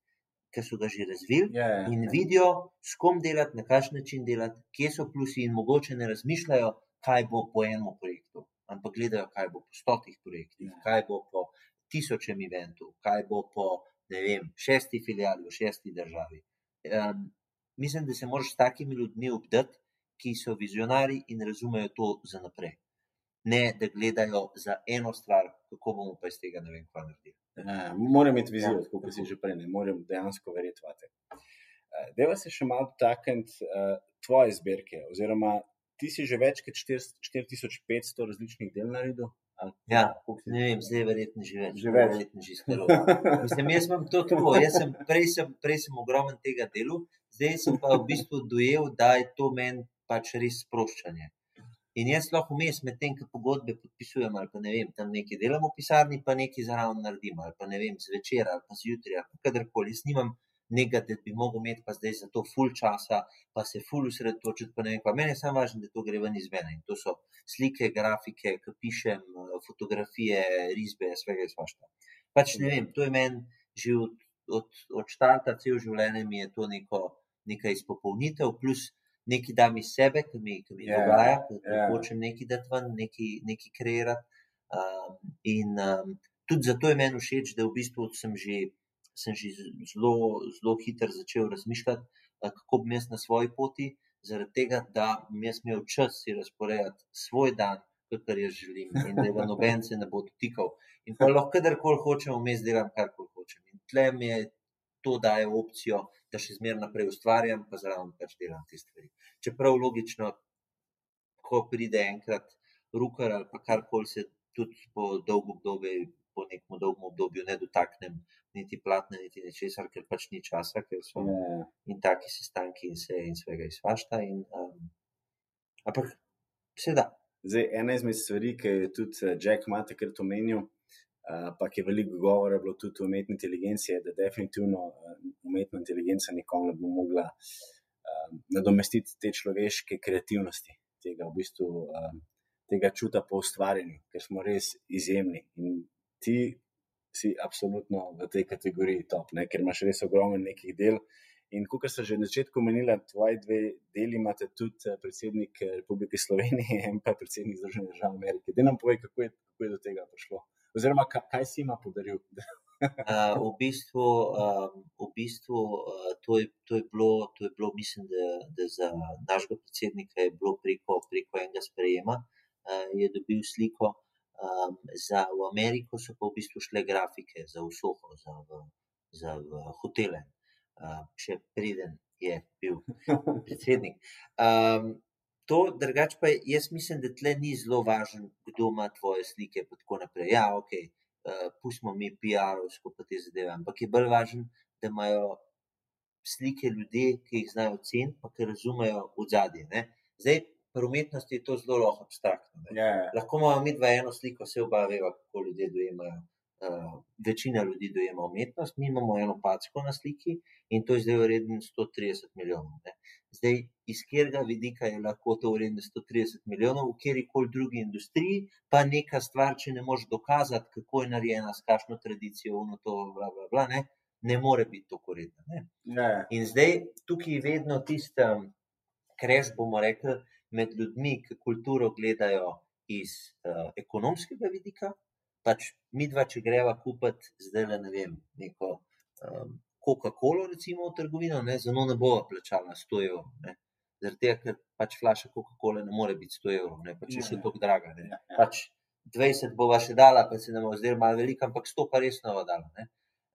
ki so ga že razvili Ja, ja, in ja. vidijo, s kom delati, na kakšen način delati, kje so plusi, in mogoče ne razmišljajo, kaj bo po enem projektu, ampak gledajo, kaj bo po stotih projektih, Ja. kaj bo po tisočem eventu, kaj bo po vem, šesti filijali v šesti državi. Um, mislim, da se moraš s takimi ljudmi obdati, ki so vizionari in razumejo to za naprej. Ne, da gledajo za eno stvar, kako bomo pa iz tega ne vem, kaj naredili. Ja, moram imeti vizijo, Ja, kot si že prej, ne morem dejansko verjeti. Uh, Deva se še malo dotakniti uh, tvoje zbirke, oziroma ti si že več kot 4 4500 različnih del naredil. Ja, Ne vem, zdaj je verjetno že več. Že več. Verjetno že skoro. Mislim, jaz imam to tako. Jaz sem, prej, sem, prej sem ogromen tega delu, zdaj sem pa v bistvu dojel, da je to meni pač res sproščanje. In jaz lahko vmes med tem, ki pogodbe podpisujem, ali pa ne vem, tam nekaj delam v pisarni, pa nekaj zraven naredim, ali pa ne vem, zvečer ali pa zjutraj, ali kadarkoli. Jaz nimam nekaj, da bi mogel imeti pa zdaj za to full časa, pa se full usredotočiti, pa ne vem, pa meni je samo važno, da to gre ven iz mene. In to so slike, grafike, ki pišem, eh, fotografije, risbe, svega in svašta. Pač ne vem, to je meni že od, od, od štata, cel življenje mi je to neko, neka izpopolnitev, plus nekaj dam iz sebe, ki mi, ki mi Ja, dogaja, ki ja. hočem nekaj dati ven, nekaj, nekaj kreirati. Um, in um, tudi zato je meni všeč, da v bistvu sem že, sem že zelo, zelo hitro začel razmišljati, kako bom jaz na svoji poti, zaradi tega, da bom jaz imel čas si razporejati svoj dan, kar jaz želim, in da noben se ne bo dotikal. In pa lahko kadarkoli hočem, vmes delam karkoli hočem. In tle mi je to daje opcijo, da še zmeraj naprej ustvarjam, pa zraven pač delam te stvari. Čeprav logično, ko pride enkrat rukar ali pa karkoli se tudi po dolgo obdobje, po nekem dolgem obdobju ne dotaknem niti platna, niti nečesar, ker pač ni časa, ker so Ja, in taki sestanki in se in svega izvašta. In, um, ampak se da. Zdaj, ena izmed stvari, ki je tudi eh, Jack Ma takrat omenil, uh, pa ki je veliko govora bilo tudi o umetni inteligenci, je, da definitivno uh, umetna inteligenca nikoli ne bo mogla uh, nadomestiti te človeške kreativnosti, tega v bistvu. Uh, Tega čuta po ustvarjanju, ker smo res izjemni. In ti si absolutno v tej kategoriji top, ne? ker imaš res ogromno nekih del. In kot sem že na začetku omenila, tvoji dve deli imate tudi eh, predsednik eh, Republike Slovenije in pa predsednik Združenih držav Amerike. Da nam povej, kako je, kako je do tega prišlo. Oziroma, kaj, kaj si ima podaril. Uh, v bistvu, um, v bistvu uh, to, je, to, je bilo, to je bilo, mislim, da, da za našega predsednika je bilo preko, preko enega sprejema, uh, je dobil sliko. Um, za v Ameriko so pa v bistvu šle grafike za vsoho, za, v, za v hotele, uh, še preden je bil predsednik. Um, to, drugače pa je- jaz mislim, da tle ni zelo važno, kdo ima tvoje slike. pa tako naprej. Ja, ok, uh, pustimo mi PR-ovsko pa te zadeve, ampak je bolj važno, da imajo slike ljudi, ki jih znajo ceniti, pa ki razumejo v zadnje. Zdaj, pri umetnosti je to zelo lahko abstraktno. Ja, ja. Lahko imamo mi dva eno sliko, vse oba veva, kako ljudje dojemajo. Uh, večina ljudi dojema umetnost, mi imamo eno packo na sliki in to je zdaj vreden 130 milijonov. Ne. Zdaj, iz katerega vidika je lahko to vredno 130 milijonov, v kjer koli drugi industriji, pa neka stvar, če ne moreš dokazati, kako je narejena, s kakšno tradicijo, ono to, bla, bla, bla, ne, ne more biti to koredno. Ja, In zdaj tukaj je vedno tisti kreš, bomo rekli, med ljudmi, ki kulturo gledajo iz uh, ekonomskega vidika. Pač mi dva, če greva kupiti zdaj le ne vem, neko um, Coca-Colo, recimo v trgovino, ne, za njo ne bova plačala 100 evrov. ne. Zaradi tega, ker pač flaša Coca-Cola ne more biti 100 evrov, ne, pa če je še Ja. tako draga. Ne. Ja, ja. Pač 20 bova še dala, pa se nam zdelo malo veliko, ampak 100 pa res nova dala. Ne.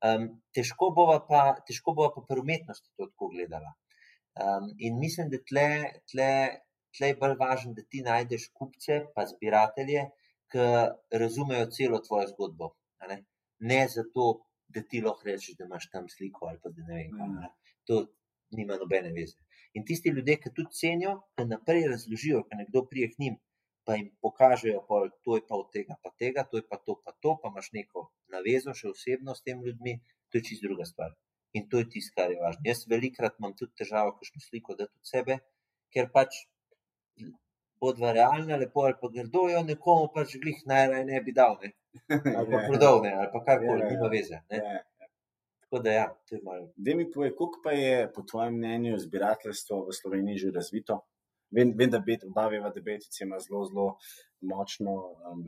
Um, težko bova pa, težko bova pa pri umetnosti to tako gledala. Um, in mislim, da tle, tle, tle je bolj važno, da ti najdeš kupce, pa zbiratelje, ki razumejo celo tvojo zgodbo. Ne? ne zato, da ti lahko rečeš, da imaš tam sliko ali pa da ne vem. Mm. ne. To nima nobene veze. In tisti ljudje, ki tudi cenijo, ki naprej razložijo, ki nekdo prije k njim, pa jim pokažejo, pol, to je pa od tega, pa tega, to je pa to, pa to, pa imaš neko navezo, še osebno s temi ljudmi, to je čisto druga stvar. In to je tisto, kar je važno. Jaz velikrat imam tudi težavo, kakšno sliko dati od sebe, ker pač bodva realna, lepo ali pa grdo, jo nekomu pač glih najraje ne bi dal, ne? ali pa prodal, ne? ali pa karkoli, Ja, ja. nima veze. Ne? Ja. Tako da ja, to je malo. Da mi povej, koliko pa je po tvojem mnenju zbirateljstvo v Sloveniji že razvito? Vem, vem da bet, oba veva, da Betic ima zelo, zelo močno um,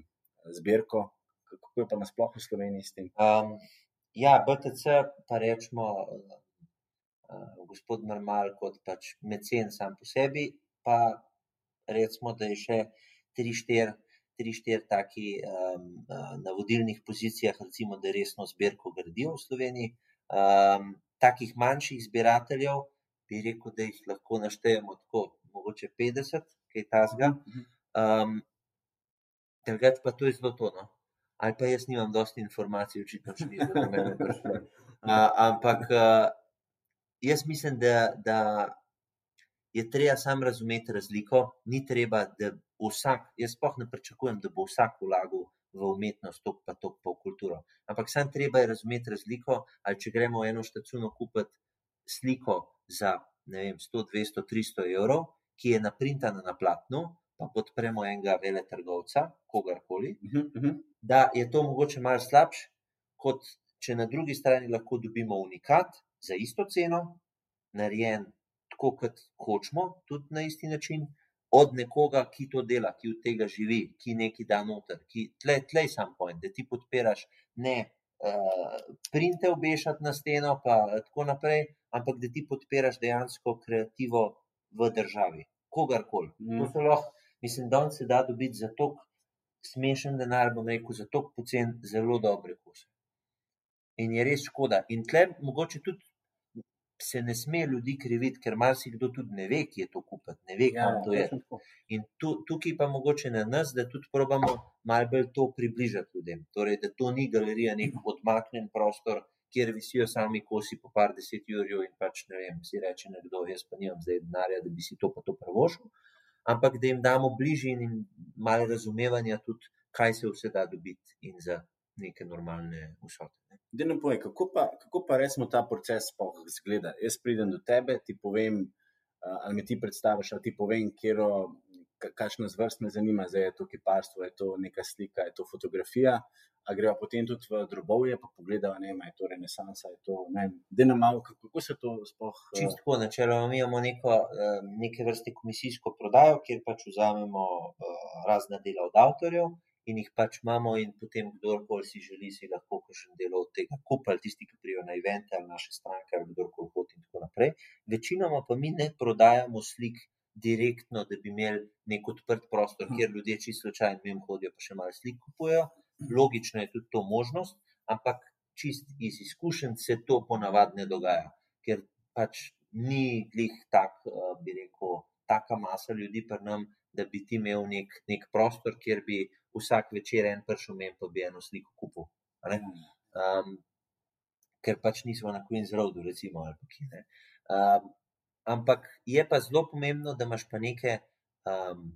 zbirko. Kako je pa nasploh v Sloveniji s tem? Um, ja, BTC pa rečemo, uh, uh, gospod Normal kot pač mecen sam po sebi, pa recimo, da je še tri, štiri. Tri, štiri taki um, na vodilnih pozicijah, recimo, da resno zbirko gradijo v Sloveniji. Um, takih manjših zbirateljev, bi rekel, da jih lahko naštejemo tako, mogoče 50, kaj tasga. Um, Drugač pa to je zelo tono. Ali pa jaz nimam dosti informacij, očitno še nisem do mene prišlo. Uh, ampak uh, jaz mislim, da, da je treba sam razumeti razliko. Ni treba, da vsak, jaz sploh ne pričakujem, da bo vsak vlagal v umetnost, tok pa tok pa v kulturo. Ampak sam treba je razumeti razliko, ali če gremo v eno štacuno kupiti sliko za ne vem, 100, 200, 300 evrov, ki je naprintana na platnu, pa podpremo enega veletrgovca, kogarkoli, Uh -huh. da je to mogoče malo slabše, kot če na drugi strani lahko dobimo unikat za isto ceno, narejen tako, kot hočemo, tudi na isti način, od nekoga, ki to dela, ki od tega živi, ki nekaj da noter, ki tle, tle sam point, da ti podpiraš ne uh, printe obešati na steno, pa tako naprej, ampak da ti podpiraš dejansko kreativo v državi, kogarkoli. Mm. To so lahko, mislim, da se da dobiti za to smešen denar, bom rekel, za to pocen zelo dobre kose. In je res škoda. In tle mogoče tudi se ne sme ljudi kriviti, ker marsikdo tudi ne ve, kje to kupiti, ne ve, kam to je. tako. In tu, tukaj pa mogoče na nas, da tudi probamo malo bolj to približati ljudem. Torej, da to ni galerija, nek odmaknjen prostor, kjer visijo sami kosi po par deset jurjev in pač ne vem, si reče nekdo, jaz pa nimam zdaj denarja, da bi si to pa to prvošil. Ampak da jim damo bližje in malo razumevanja tudi, kaj se vse da dobiti in za neke normalne vsote. ne. Da ne povej, kako pa, kako pa recimo ta proces sploh izgleda. Jaz pridem do tebe, ti povem, ali mi ti predstaviš, ali ti povem, kjero, ka- kakšna zvrst me zanima, zdaj je to kiparstvo, je to neka slika, je to fotografija. A greva potem tudi v drobovje, pa pogledava, ne vem, je to renesansa, je to, ne vem, da nam malo, kako, se to sploh. eh, Čisto tako, načeloma mi imamo neko, neke vrste komisijsko prodajo, kjer pač vzamemo razna dela od avtorjev in jih pač imamo, in potem kdorkoli si želi, si lahko kakšen del od tega kupi, ali tisti, ki prijo na evente, ali naše stranke, ali kdorkoli hodi in tako naprej. Večinoma pa mi ne prodajamo slik direktno, da bi imeli nek odprt prostor, Mhm. kjer ljudje čisto slučajno mimo hodijo, pa še malo slik kupujejo. Logično je tudi to možnost, ampak čist iz izkušenj se to ponavadi ne dogaja, ker pač ni glih tak, eh, bi rekel, taka masa ljudi pri nam, da bi ti imel nek, nek prostor, kjer bi vsak večer en prišel men, pa bi eno sliko kupil. Um, ker pač nismo na Queen's Roadu, recimo, ali pa kje. Um, ampak je pa zelo pomembno, da imaš pa neke um,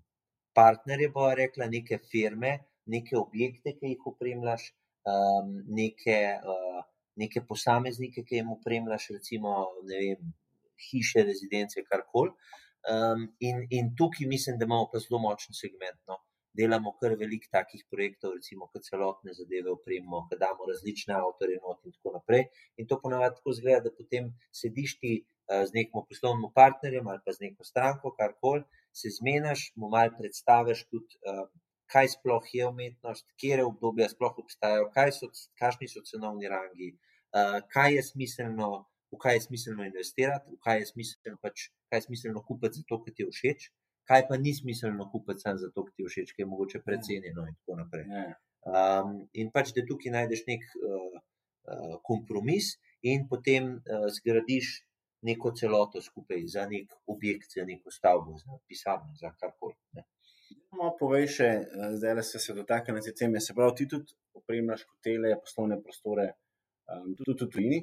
partnerje, bo rekla, neke firme, neke objekte, ki jih upremljaš, um, neke, uh, neke posameznike, ki jim upremljaš, recimo, ne vem, hiše, rezidence, karkoli. Um, in, in tukaj mislim, da imamo pa zelo močen segment. No. Delamo kar veliko takih projektov, recimo, kot celotne zadeve opremo, da damo različne avtorje not in tako naprej. In to ponavadi tako zgleda, da potem sediš ti uh, z nekim poslovnim partnerjem ali pa z neko stranko, karkoli, se zmenaš, mu mal predstaviš tudi. Uh, Kaj sploh je umetnost, kje obdobja sploh obstajajo, kaj so, kakšni so cenovni rangi, uh, kaj je smiselno v kaj je smiselno investirati, v kaj je smiselno, pač, kaj je smiselno kupiti zato, ker ti je všeč, kaj pa ni smiselno kupiti samo zato, ker ti všeč, ker je mogoče precenjeno in tako naprej. Um, in pač, da tukaj najdeš nek uh, uh, kompromis in potem uh, zgradiš neko celoto skupaj za nek objekt, za neko stavbo, za pisarno, za karkoli. No, povej še, zdaj le se, se dotaknemo te teme. Se pravi, ti tudi opremljaš hotele, poslovne prostore, um, tudi v tujini?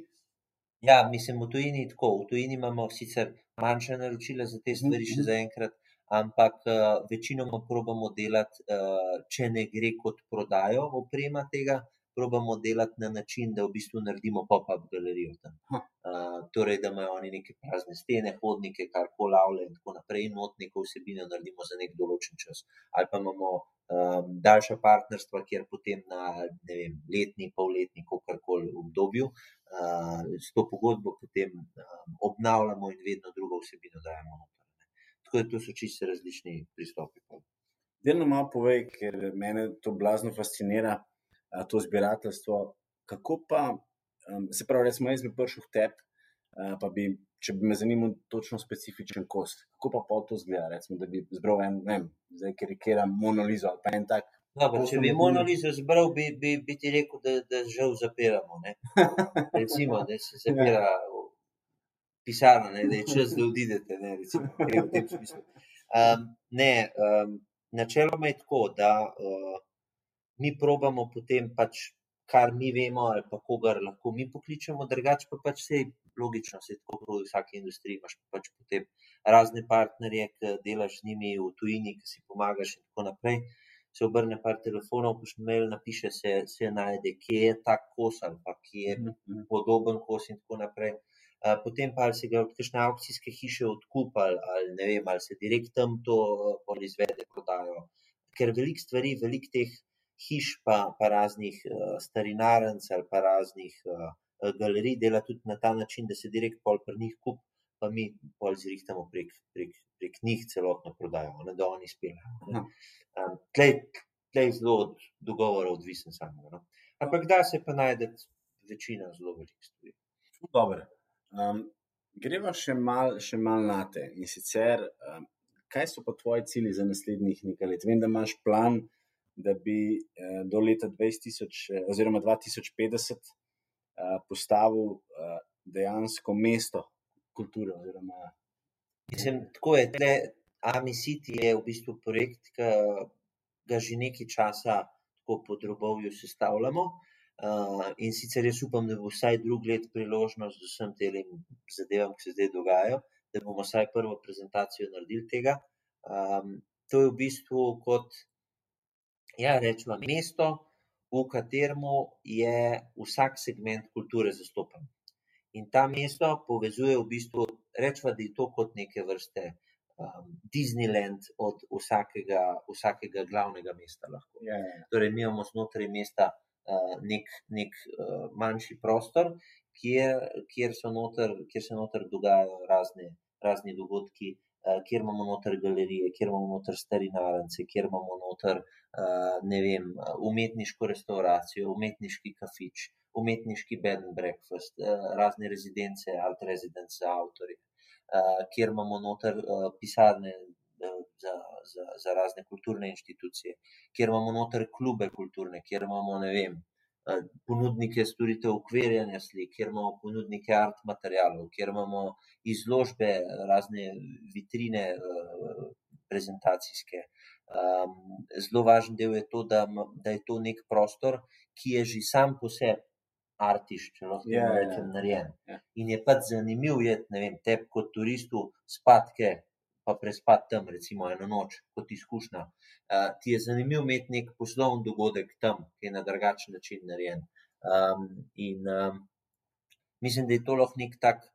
Ja, mislim, v tujini tako. V tujini imamo sicer manjša naročila za te stvari, še zaenkrat, ampak uh, večinoma probamo delati, uh, če ne gre kot prodajo oprema tega, probamo delati na način, da v bistvu naredimo pop-up galerijo tam. Uh, torej, da imajo oni neke prazne stene, hodnike, kar koli avle in tako naprej, in not neko vsebino naredimo za nek določen čas. Ali pa imamo um, daljša partnerstva, kjer potem na vem, letni, polletni, kar koli obdobju, uh, s to pogodbo potem um, obnavljamo in vedno drugo vsebino dajemo noter. Tako da to so čisto različni pristopi. Delno malo povej, ker me to blazno fascinira to zbirateljstvo. Kako pa, um, se pravi, recimo, jaz bi prišel v tep, uh, pa bi, če bi me zanimal točno specifičen kost, kako pa pol to zgleda, recimo, da bi zbral en, ne vem, zdaj karikiram monolizo ali pa en tak. Dobar, če bi monolizo zbral, bi, bi, bi ti rekel, da, da žal zapiramo. Recimo, da se zapira pisarna, ne? da je čas, da odidete. Ne, recimo, um, ne um, načeloma je tako, da uh, mi probamo potem pač, kar mi vemo, ali pa kogar lahko mi pokličemo, drugače pa pač vse logično, se tako kot v vsaki industriji imaš pač potem razne partnerje, ki delaš z njimi v tujini, ki si pomagaš in tako naprej. Se obrne par telefonov, pošlje mail, napiše se, se najde, kje je ta kos ali pa kje je mhm. podoben kos in tako naprej. Potem pa ali se ga od kakšne aukcijske hiše odkupali, ali ne vem, ali se direkt tam to izvede, prodajo. Ker veliko stvari, veliko teh hiš, pa, pa raznih uh, starinarnic ali pa raznih uh, galerij dela tudi na ta način, da se direkt pol pri njih kup, pa mi pol zrihtamo prek, prek, prek njih celotno prodajo, ne, da oni speljajo. Um, tlej je zelo od dogovora odvisen samo. No. Ampak da se pa najde večina zelo velikih stvari. Dobro. Um, greva še malo mal na te. In sicer, um, kaj so pa tvoji cilji za naslednjih nekaj let? Vem, da imaš plan, da bi eh, do leta 2000, eh, oziroma 2050 eh, postavil dejansko mesto kulture. Oziroma... Mislim, tako je. Tle, Ami City je v bistvu projekt, ki ga že nekaj časa tako po drobovju sestavljamo. Uh, in sicer jaz upam, da bo vsaj drug let priložnost z vsem tem zadevam, ki se zdaj dogajajo, da bomo vsaj prvo prezentacijo naredili tega. Um, to je v bistvu kot ja, rečemo, mesto, v katerem je vsak segment kulture zastopan. In ta mesto povezuje v bistvu, rečemo, da je to kot neke vrste um, Disneyland od vsakega, vsakega glavnega mesta. Ja, ja. Torej, mi imamo znotraj mesta uh, nek, nek uh, manjši prostor, kjer, kjer, noter, kjer se noter dogajajo razne, razni dogodki, uh, kjer imamo noter galerije, kjer imamo noter starinarence, kjer imamo noter uh, Eh, vem, umetniško restauracijo, umetniški kafič, umetniški bed and breakfast, eh, razne rezidence, alt residence za avtorje, eh, kjer imamo noter pisarne za, za, za razne kulturne inštitucije, kjer imamo noter klube kulturne, kjer imamo, ne vem, ponudnike storitev ukvirjanja slik, kjer imamo ponudnike art materialov, kjer imamo izložbe, razne vitrine prezentacijske, Um, zelo važen del je to, da, da je to nek prostor, ki je že sam po sebi artiš, če lahko Ja, yeah, ja, rečem, ja. narejen. Ja. In je pač zanimiv je, ne vem, tebi kot turistu spatke, pa prespati tam, recimo eno noč, kot izkušnja. Uh, ti je zanimivo imeti nek poslovni dogodek tam, ki je na drugačen način narejen. Um, in um, mislim, da je to lahko nek tak,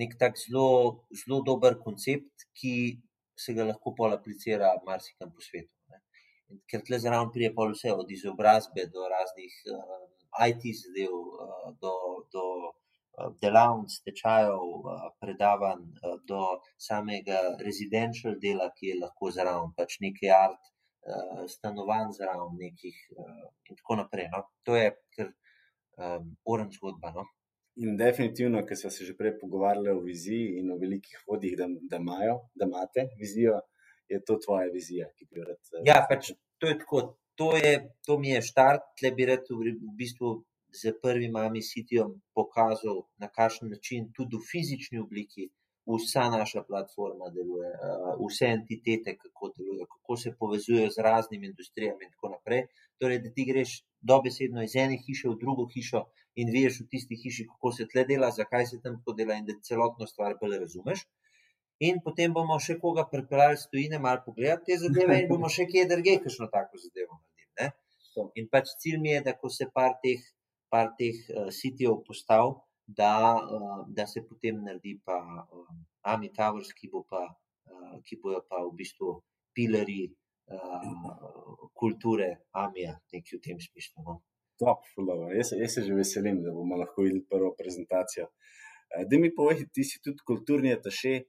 nek tak zelo, zelo dober koncept, ki se ga lahko pol aplicira marsikam po svetu. Ne. In Ker tle zraven pride pol vse, od izobrazbe do raznih uh, IT zadev, uh, do, do delavnic, tečajev, uh, predavanj, uh, do samega residential dela, ki je lahko zraven, pač nekaj art, uh, stanovanj zraven, nekih in tako naprej. No. To je kar um, oren zgodba. No. In definitivno, ker smo se že prej pogovarjali o viziji in o velikih vodih, da, da imajo, da imate vizijo, je to tvoja vizija, ki bi jo rad. eh, Ja, pač to je tako. To, je, to mi je štart, tle bi rad v, v bistvu z prvim mami sitijom pokazal, na kakšen način tudi v fizični obliki vsa naša platforma deluje, uh, vse entitete, kako delujejo, kako se povezujejo z raznimi industrijami in tako naprej. Torej, da ti greš dobesedno iz ene hiše v drugo hišo in veš v tisti hiši, kako se tle dela, zakaj se tam tako dela in da celotno stvar bolj razumeš. In potem bomo še koga pripeljali s tujine, malo pogledati te zadeve, in bomo še kje drugje, kakšno tako zadevo naredili. In pač cilj mi je, da ko se par teh, par teh uh, sitijev postavi, da, uh, da se potem naredi pa um, Ami Towers, ki, bo pa, uh, ki bojo pa v bistvu pilari uh, kulture Amija, nekaj v tem smislu. No? Top, dobro. Jaz, jaz se že veselim, da bomo lahko videli prvo prezentacijo. Eh, Da mi povej, ti si tudi kulturni ataše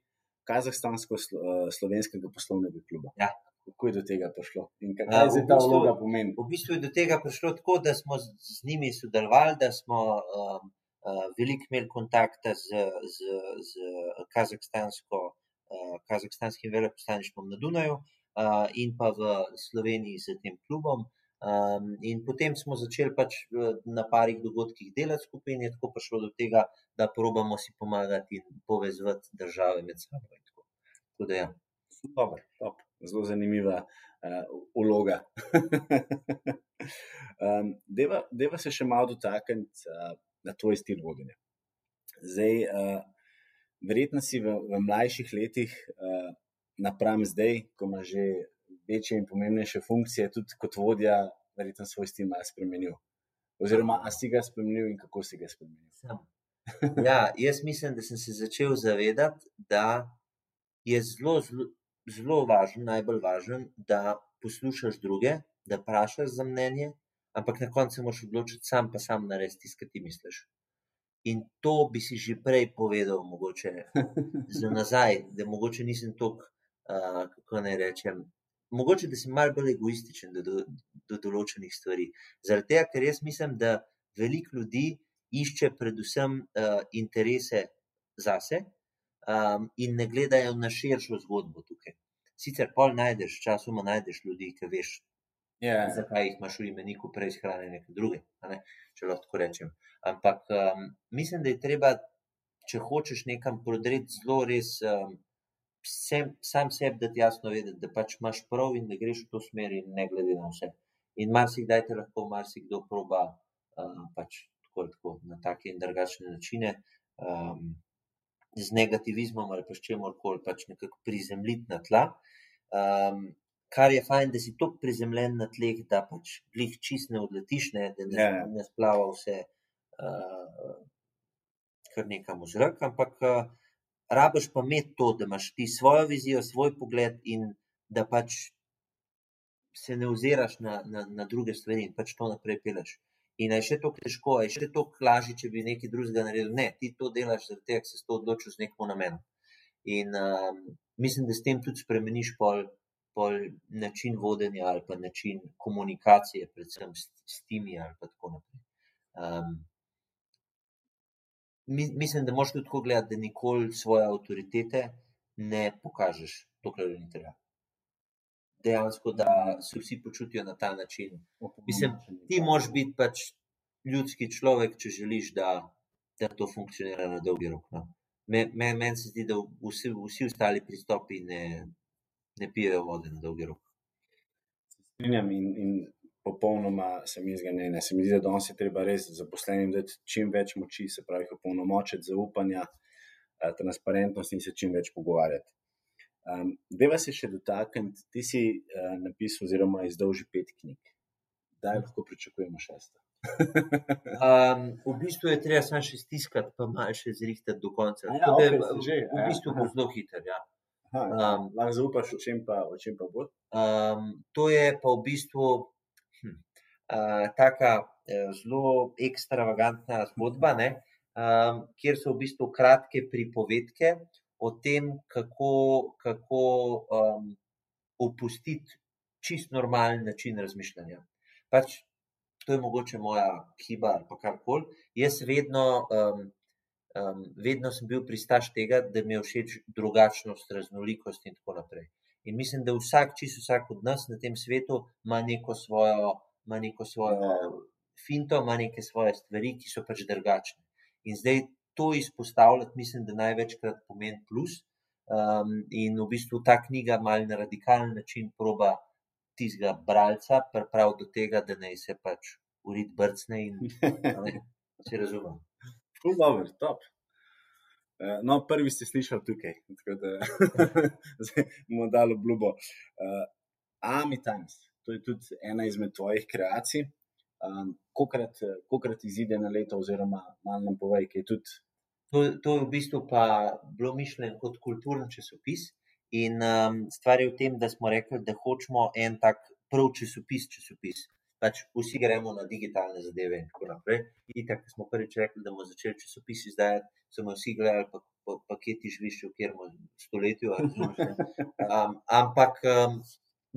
kazahstansko-slovenskega poslovnega kluba. Ja. Kako je do tega prišlo in kaj v zdaj ta vloga pomeni? V bistvu je do tega prišlo tako, da smo z, z njimi sodelovali, da smo um, uh, veliko imeli kontakta z, z, z kazahstansko, uh, kazahstanskim veleposlaništvom na Dunaju uh, in pa v Sloveniji z tem klubom. Um, in potem smo začeli pač na parih dogodkih delati skupaj, in je tako prišlo do tega, da probamo si pomagati in povezati države med sabo. tako. Tako da ja. Dobar, top. Zelo zanimiva uh, vloga. um, deva, deva se še malo dotakniti uh, na tvoj stil vodenja. Zdaj, uh, verjetno si v, v mlajših letih, uh, napram zdaj, ko imaš že večje in pomembnejše funkcije, tudi kot vodja, verjetno svoj stil malo spremenil. Oziroma, a si ga spremenil in kako si ga spremenil? Sem. Ja, jaz mislim, da sem se začel zavedati, da je zelo, zelo, zelo važno, najbolj važno, da poslušaš druge, da vprašaš za mnenje, ampak na koncu moraš odločiti sam, pa sam narediti tisto, kar ti misliš. In to bi si že prej povedal, mogoče za nazaj, da mogoče nisem tako, uh, kako naj rečem. Mogoče, da sem malo bolj egoističen do, do, do določenih stvari. Zaradi tega, ker jaz mislim, da veliko ljudi išče predvsem uh, interese zase um, in ne gledajo na širšo zgodbo tukaj. Sicer pol najdeš, časoma najdeš ljudi, ki veš, Ja, zakaj jih imaš v imeniku prej shranjene kot druge, ne, če lahko tako rečem. Ampak um, mislim, da je treba, če hočeš nekam prodreti, zelo res um, sem, sam sebi dati jasno vedeti, da pač imaš prav in da greš v to smer in ne glede na vse. In marsikdaj te lahko marsikdo proba uh, pač tako tako na take in drugačne načine. Um, z negativizmom ali pa s čemorkoli pač nekako prizemljiti na tla. Um, kar je fajn, da si tako prizemljen na tleh, da pač glih čist ne odletiš, ne, da ne, Ja, ja. ne splava vse uh, kar nekam v zrak, ampak uh, rabiš pa imeti to, da imaš ti svojo vizijo, svoj pogled in da pač se ne oziraš na, na, na druge stvari in pač to naprej peleš. In je še tako težko, je še tako lažje, če bi nekaj drugega naredil. Ne, ti to delaš, zaradi tega, ker si to odločil z nekim namenom. In um, mislim, da s tem tudi spremeniš pol, pol način vodenja ali pa način komunikacije, predvsem s, s timi ali pa tako naprej. Um, mi, mislim, da moš tudi tako gledati, da nikoli svoje avtoritete ne pokažeš, dokler ni treba. Dejansko, da se vsi počutijo na ta način. Mislim, ti moraš biti pač ljudski človek, če želiš, da, da to funkcionira na dolgi rok. No. Meni me, men se zdi, da vsi, vsi ostali pristopi ne, ne pijejo vode na dolgi rok. strinjam in, in popolnoma se mi zdi, ne, ne. Se mi zdi, da danes je treba res zaposlenim dati čim več moči, se pravi, opolnomočiti zaupanja, eh, transparentnost in se čim več pogovarjati. Um, Deva se še dotakniti, ti si uh, napisal oziroma izdal že pet knjig. Kdaj lahko pričakujemo šesto? um, v bistvu je treba samo še stiskati, pa malo še zrihtati do konca. A ja, Tako da je ste že, v ja. bistvu bo zelo hiter. Ja. Aha, Um, lahko zaupaš, o čem pa, o čem pa bo? Um, to je pa v bistvu hm, uh, taka uh, zelo ekstravagantna zgodba, ne, um, kjer so v bistvu kratke pripovedke o tem, kako, kako um, opustiti čist normalen način razmišljanja. Pač, to je mogoče moja hiba ali pa karkoli. Jaz vedno, um, um, vedno sem bil pristaš tega, da mi je všeč drugačnost, raznolikost in tako naprej. In mislim, da vsak, čisto vsak od nas na tem svetu ima neko svojo, ima neko svojo finto, ima neke svoje stvari, ki so pač drugačne. In zdaj to izpostavljati, mislim, da največkrat pomeni plus. Um, in v bistvu ta knjiga malo na radikalen način proba tistega bralca pripraviti do tega, da naj se pač urit brcne in ne, se razume. Ful dobro, top. Eh, No, prvi ste slišali tukaj, tako da zdaj bomo dali obljubo. Uh, Ami Times, to je tudi ena izmed tvojih kreacij. Um, kokrat, kokrat izide na leto, oziroma malo nam povej, ki je tudi. To, to je v bistvu pa bilo mišljeno kot kulturni časopis. In um, stvar je v tem, da smo rekli, da hočemo en tak prav časopis, časopis. Pač vsi gremo na digitalne zadeve in tako naprej. Itak, ko smo prvič rekli, da bomo začeli časopis izdajati, so me vsi gledali, pa, pa, pa kje ti živiš, v katerem stoletju. Um, ampak um,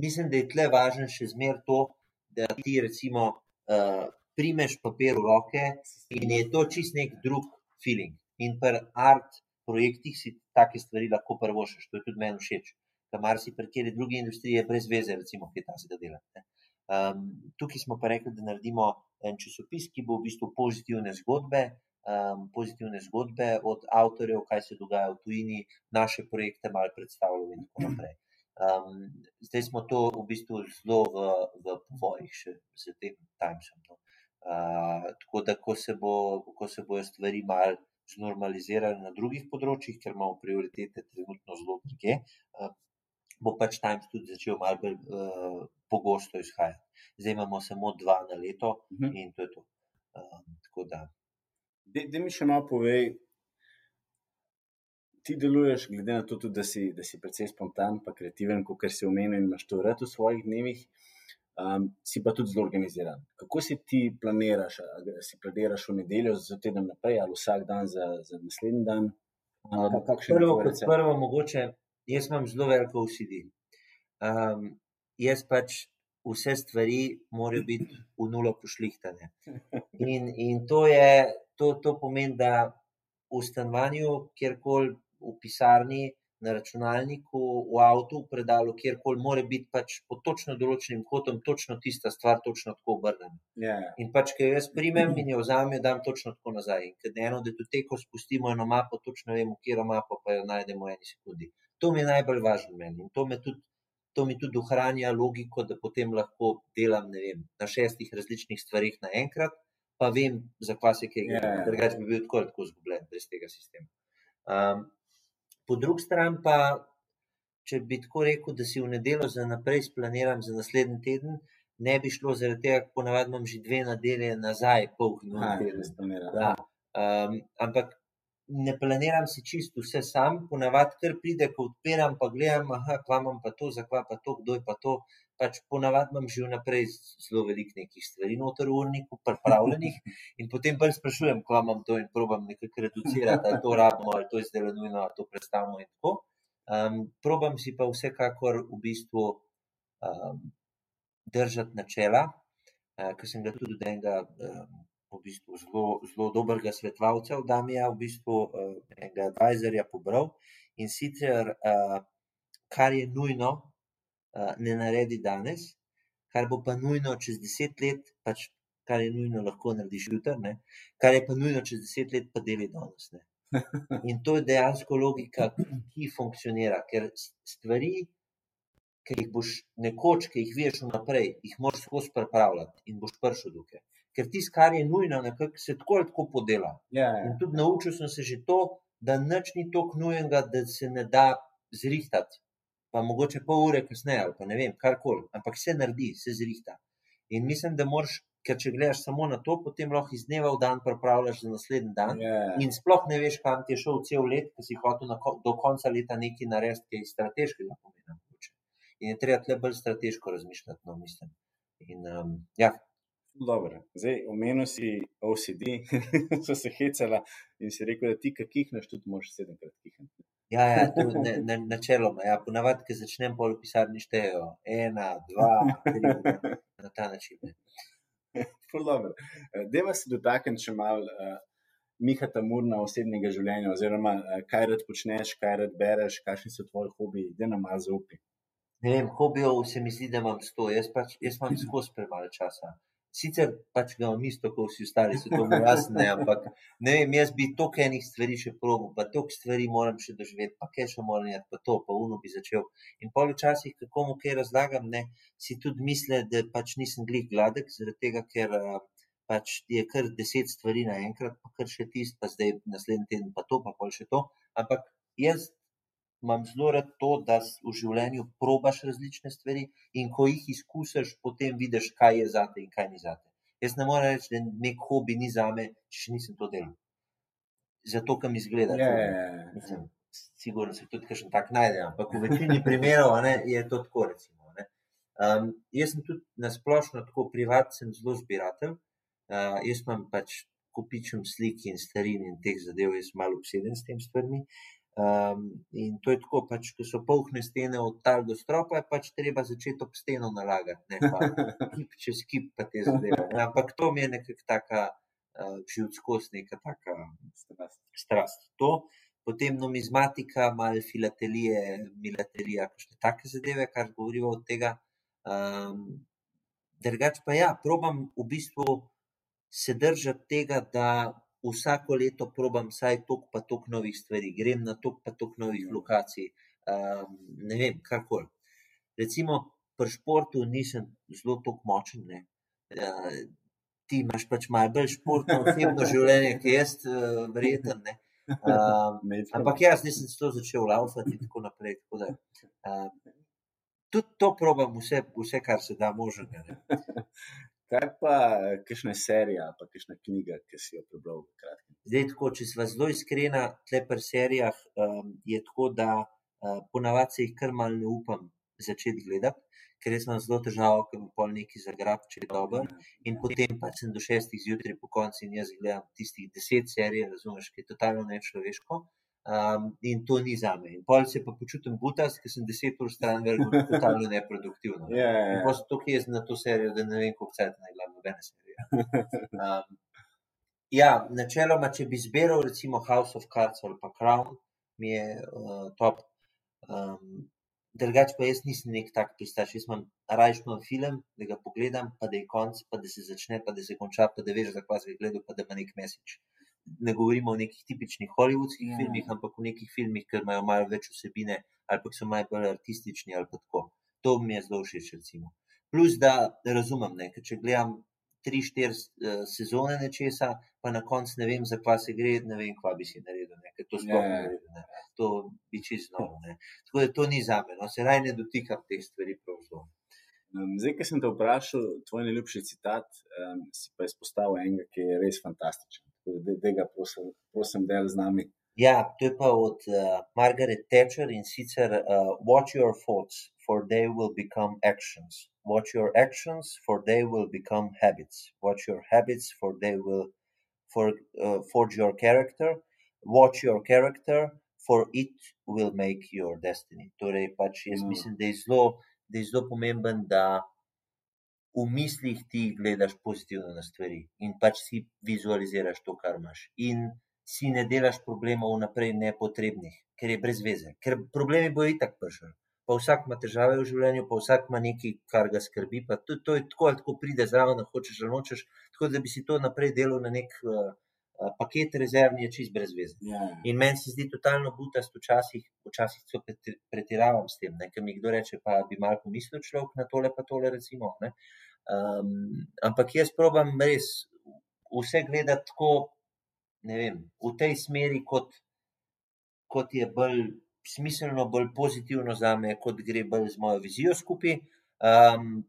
mislim, da je tle važno še zmer to, da ti recimo uh, primeš papir v roke in je to čist nek drug feeling. In pri art projektih si take stvari lahko prvošiš, to je tudi meni všeč. Kamar si pri kateri drugi industriji je brez veze, recimo, kaj ta se dela. ne. Um, tukaj smo pa rekli, da naredimo en časopis, ki bo v bistvu pozitivne zgodbe, um, pozitivne zgodbe od avtorjev, kaj se dogaja v tujini, naše projekte malo predstavljal in tako naprej. Um, zdaj smo to v bistvu zelo v, v povojih še z tem Timesom. No. Uh, tako da, ko se, bo, ko se bojo stvari malo znormalizirale na drugih področjih, ker imamo prioritete trenutno zelo druge, uh, bo pač Times tudi začel malo bolj uh, pogosto izhajati. Zdaj imamo samo dva na leto Mhm. in to je to. Tako da, Da mi še malo povej, ti deluješ, glede na to, tudi, da, si, da si precej spontan, pa kreativen, kot si omenil, in imaš to rad v svojih dnevih, um, si pa tudi zelo organiziran. Kako si ti planiraš? Si planiraš v nedeljo za teden naprej ali vsak dan za, za naslednji dan? Um, prvo, kot prvo, mogoče, jaz imam zelo veliko OCD. Um, jaz pač vse stvari morajo biti v nulo pošlihtane. In, in to, je, to, to pomeni, da v stanovanju, kjerkoli v pisarni, na računalniku, v avtu, v predalu, kjerkoli mora biti pač pod točno določenim kotom, točno tista stvar, točno tako obrnjena. Ja, ja. In pač, ki jo jaz primem in jo vzamem, jo dam točno tako nazaj. In ker eno datoteko spustimo eno mapo, točno vemo, kje mapo, pa jo najdemo v eni sekundi. To mi je najbolj važno meni in to, me tudi, to mi tudi ohranja logiko, da potem lahko delam ne vem, na šestih različnih stvarih naenkrat, pa vem, za kva se kaj gre. Ja, ja. Drugače bi bil tako ali tako izgubljen brez tega sistema. Um, po drugi strani pa, če bi tako rekel, da si v nedeljo za naprej splaniram za naslednji teden, ne bi šlo zaradi tega, ker ponavadi imam že dve nedelje nazaj, pol na teden. planira. Ja. Um, ampak ne planiram si čisto vse sam, ponavadi kar pride, ko odpiram, pa gledam, aha, kva imam pa to, zakva pa to, kdo je pa to. Pač ponavadi imam že vnaprej zelo veliko nekih stvari noter v urniku, pripravljenih, in potem pa sprašujem, kva imam to in probam nekako reducirati, ali to rabimo, ali to je zdaj nujno, ali to predstavimo in tako. Um, probam si pa vsekakor v bistvu um, držati načela, uh, ker sem ga tudi od enega um, v bistvu zelo, zelo dobrega svetovalca, od Damija, v bistvu uh, enega advisorja pobral. In sicer, uh, kar je nujno, ne naredi danes, kar bo pa nujno čez deset let, pač kar je nujno, lahko narediš jutri, ne? kar je pa nujno čez deset let, pa deli danes. Ne? In to je dejansko logika, ki funkcionira, ker stvari, ker jih boš nekoč, ki jih veš vnaprej, jih moraš skozi pripravljati in boš prišel tukaj. Ker tisto, kar je nujno, nekako se tako ali tako podela. Ja, ja. In tudi naučil sem se že to, da nič ni tako nujenega, da se ne da zrihtati. Pa mogoče pol ure kasneje, ali pa ne vem, karkoli, ampak se naredi, se zrihta. In mislim, da moraš, ker če gledaš samo na to, potem lahko iz dneva v dan pripravljaš za naslednji dan. Ja, In sploh ne veš, kam ti je šel cel let, ki si hotel ko- do konca leta nekaj narediti, ki je strateškega pomena. mogoče. In je treba tle bolj strateško razmišljati, no, mislim. In, um, ja, Dobro. Zdaj, omenil si OCD, so se hecala in si rekel, da ti, ki kihnaš, tudi moraš sedemkrat kihniti. ja, ja to ne, ne, načeloma. Ja, ponavadi, ki začnem pol pisarni štejejo ena, dva, tri, na ta način. Dobro. Eh, Deva se dotakniti še malo uh, Miha Tamurna osebnega življenja, oziroma uh, kaj rad počneš, kaj rad bereš, kakšni so tvoji hobiji, da nam malo zaupi. Ne vem, hobijev se mi zdi, da imam sto, jaz, pač, jaz imam skozi premalo časa. Sicer pač ga isto, kot vsi ostali, se to mi jasno, ampak ne vem, jaz bi toliko enih stvari še probil, pa toliko stvari moram še doživeti, pa kaj še moram narediti, pa to, pa uno bi začel. In pol včasih, kako mu kaj razlagam, ne, si tudi misle, da pač nisem glih gladek, zaradi tega, ker a, pač ti je kar deset stvari naenkrat, pa kar še tist, pa zdaj naslednji teden pa to, pa pol še to. Ampak jaz imam zelo rad to, da v življenju probaš različne stvari in ko jih izkusiš, potem vidiš, kaj je zate in kaj ni zate. Jaz ne morem reči, da nek hobi ni zame, če še nisem to delal. Zato, ker mi zgleda. Ja, ja, ja. Mislim, sigurno se tudi kakšen tak najde, ampak v večini primerov ne, je to tako. Recimo, ne. um, jaz sem tudi na splošno tako privat, sem zelo zbiratelj. Uh, jaz imam pač kupičem slik in starin in teh zadev, jaz sem malo obseden s tem stvarmi. Um, in to je tako, pač, ko so polhne stene od tal do stropa, je pač treba začeti ob steno nalagati, ne pa kip čez kip, pa te zadeve. ne. Ampak to mi je nekako taka uh, živčkost, neka taka strast. To, potem numizmatika, malo filatelije, milaterija, kakšne take zadeve, kar govorijo od tega. Um, drugač pa ja, probam v bistvu se držati tega, da vsako leto probam vsaj toliko pa toliko novih stvari, grem na toliko pa toliko novih lokacij, um, ne vem, karkoli. Recimo pri športu nisem zelo toliko močen, ne. Uh, ti imaš pač malo bolj športno osebno življenje, ki jaz, uh, verjeten, ne. Um, Ampak jaz nisem to začel laufati in tako naprej. Tako da, uh, tudi to probam, vse, vse kar se da možnega. ne. Kaj pa, kakšna serija, pa kakšna knjiga, ki si jo prebral? v kratkem? Zdaj, tako, če sva zelo iskrena, tle pri serijah um, je tako, da uh, ponavadi se jih kar mal ne upam začeti gledati, ker jaz imam zelo težavo, ker mi pol neki zagrab, če je dober. In potem pač sem do šestih zjutraj po koncu in jaz gledam tistih deset serij, razumeš, ki je totalno nečloveško. Um, in to ni za me. In pol se pa počutim butas, ker sem deset ur stran vrgel totalno neproduktivno. Ja, ja, In ja. pa sem tako jezen na to serijo, da ne vem, koliko cajt naj gledam nobene serije. Um, ja, načeloma, če bi izbiral recimo House of Cards ali pa Crown, mi je uh, top. Um, drugač pa jaz nisem nek tak pristaš. Jaz imam rajš imam film, da ga pogledam, pa da je konc, pa da se začne, pa da se konča, pa da veš, zakaj si ga gledal, pa da ima nek mesič. Ne govorimo o nekih tipičnih hollywoodskih Ja. filmih, ampak o nekih filmih, ki imajo malo več vsebine ali pa so malo bolj artistični ali pa tako. To mi je zelo všeč, recimo. Plus, da razumem, ne, ker če gledam tri, štiri uh, sezone nečesa, pa na koncu ne vem, zakaj se gre, ne vem, kva bi si naredil, ne, ker to sploh Ja, ne ja. naredil. Ne. To bi čisto novo. Ne. Tako da to ni za me, no, se raj ne dotikam teh stvari prav zelo. Um, zdaj, ki sem te vprašal, tvoj najljubši citat, um, si pa izpostavil enega, ki je res fantastičen. Da prosim, prosim del z nami. Ja, to je pa od uh, Margaret Thatcher in sicer uh, Watch your thoughts, for they will become actions. Watch your actions, for they will become habits. Watch your habits, for they will for, uh, forge your character. Watch your character, for it will make your destiny. Torej, pač jaz No. mislim, da je zelo, da je zelo pomemben, da v mislih ti gledaš pozitivno na stvari in pač si vizualiziraš to, kar imaš. In si ne delaš problemov vnaprej nepotrebnih, ker je brez veze. Ker problemi bojo itak prišli. Pa vsak ima težave v življenju, pa vsak ima nekaj, kar ga skrbi. Pa to, to je tako, ali tako pride zraven, hočeš ali nočeš. Tako da bi si to naprej delal na nek uh, paket rezervni je čist brez veze. Ja. In meni se zdi totalno butast, včasih, včasih preti- pretiravam s tem. Ker mi kdo reče, pa bi malo pomislil človek na tole, pa tole. Recimo, ne. um, ampak jaz probam res vse gledati tako, ne vem, v tej smeri, kot, kot je bolj smiselno, bolj pozitivno za me, kot gre bolj z mojo vizijo skupaj. Um,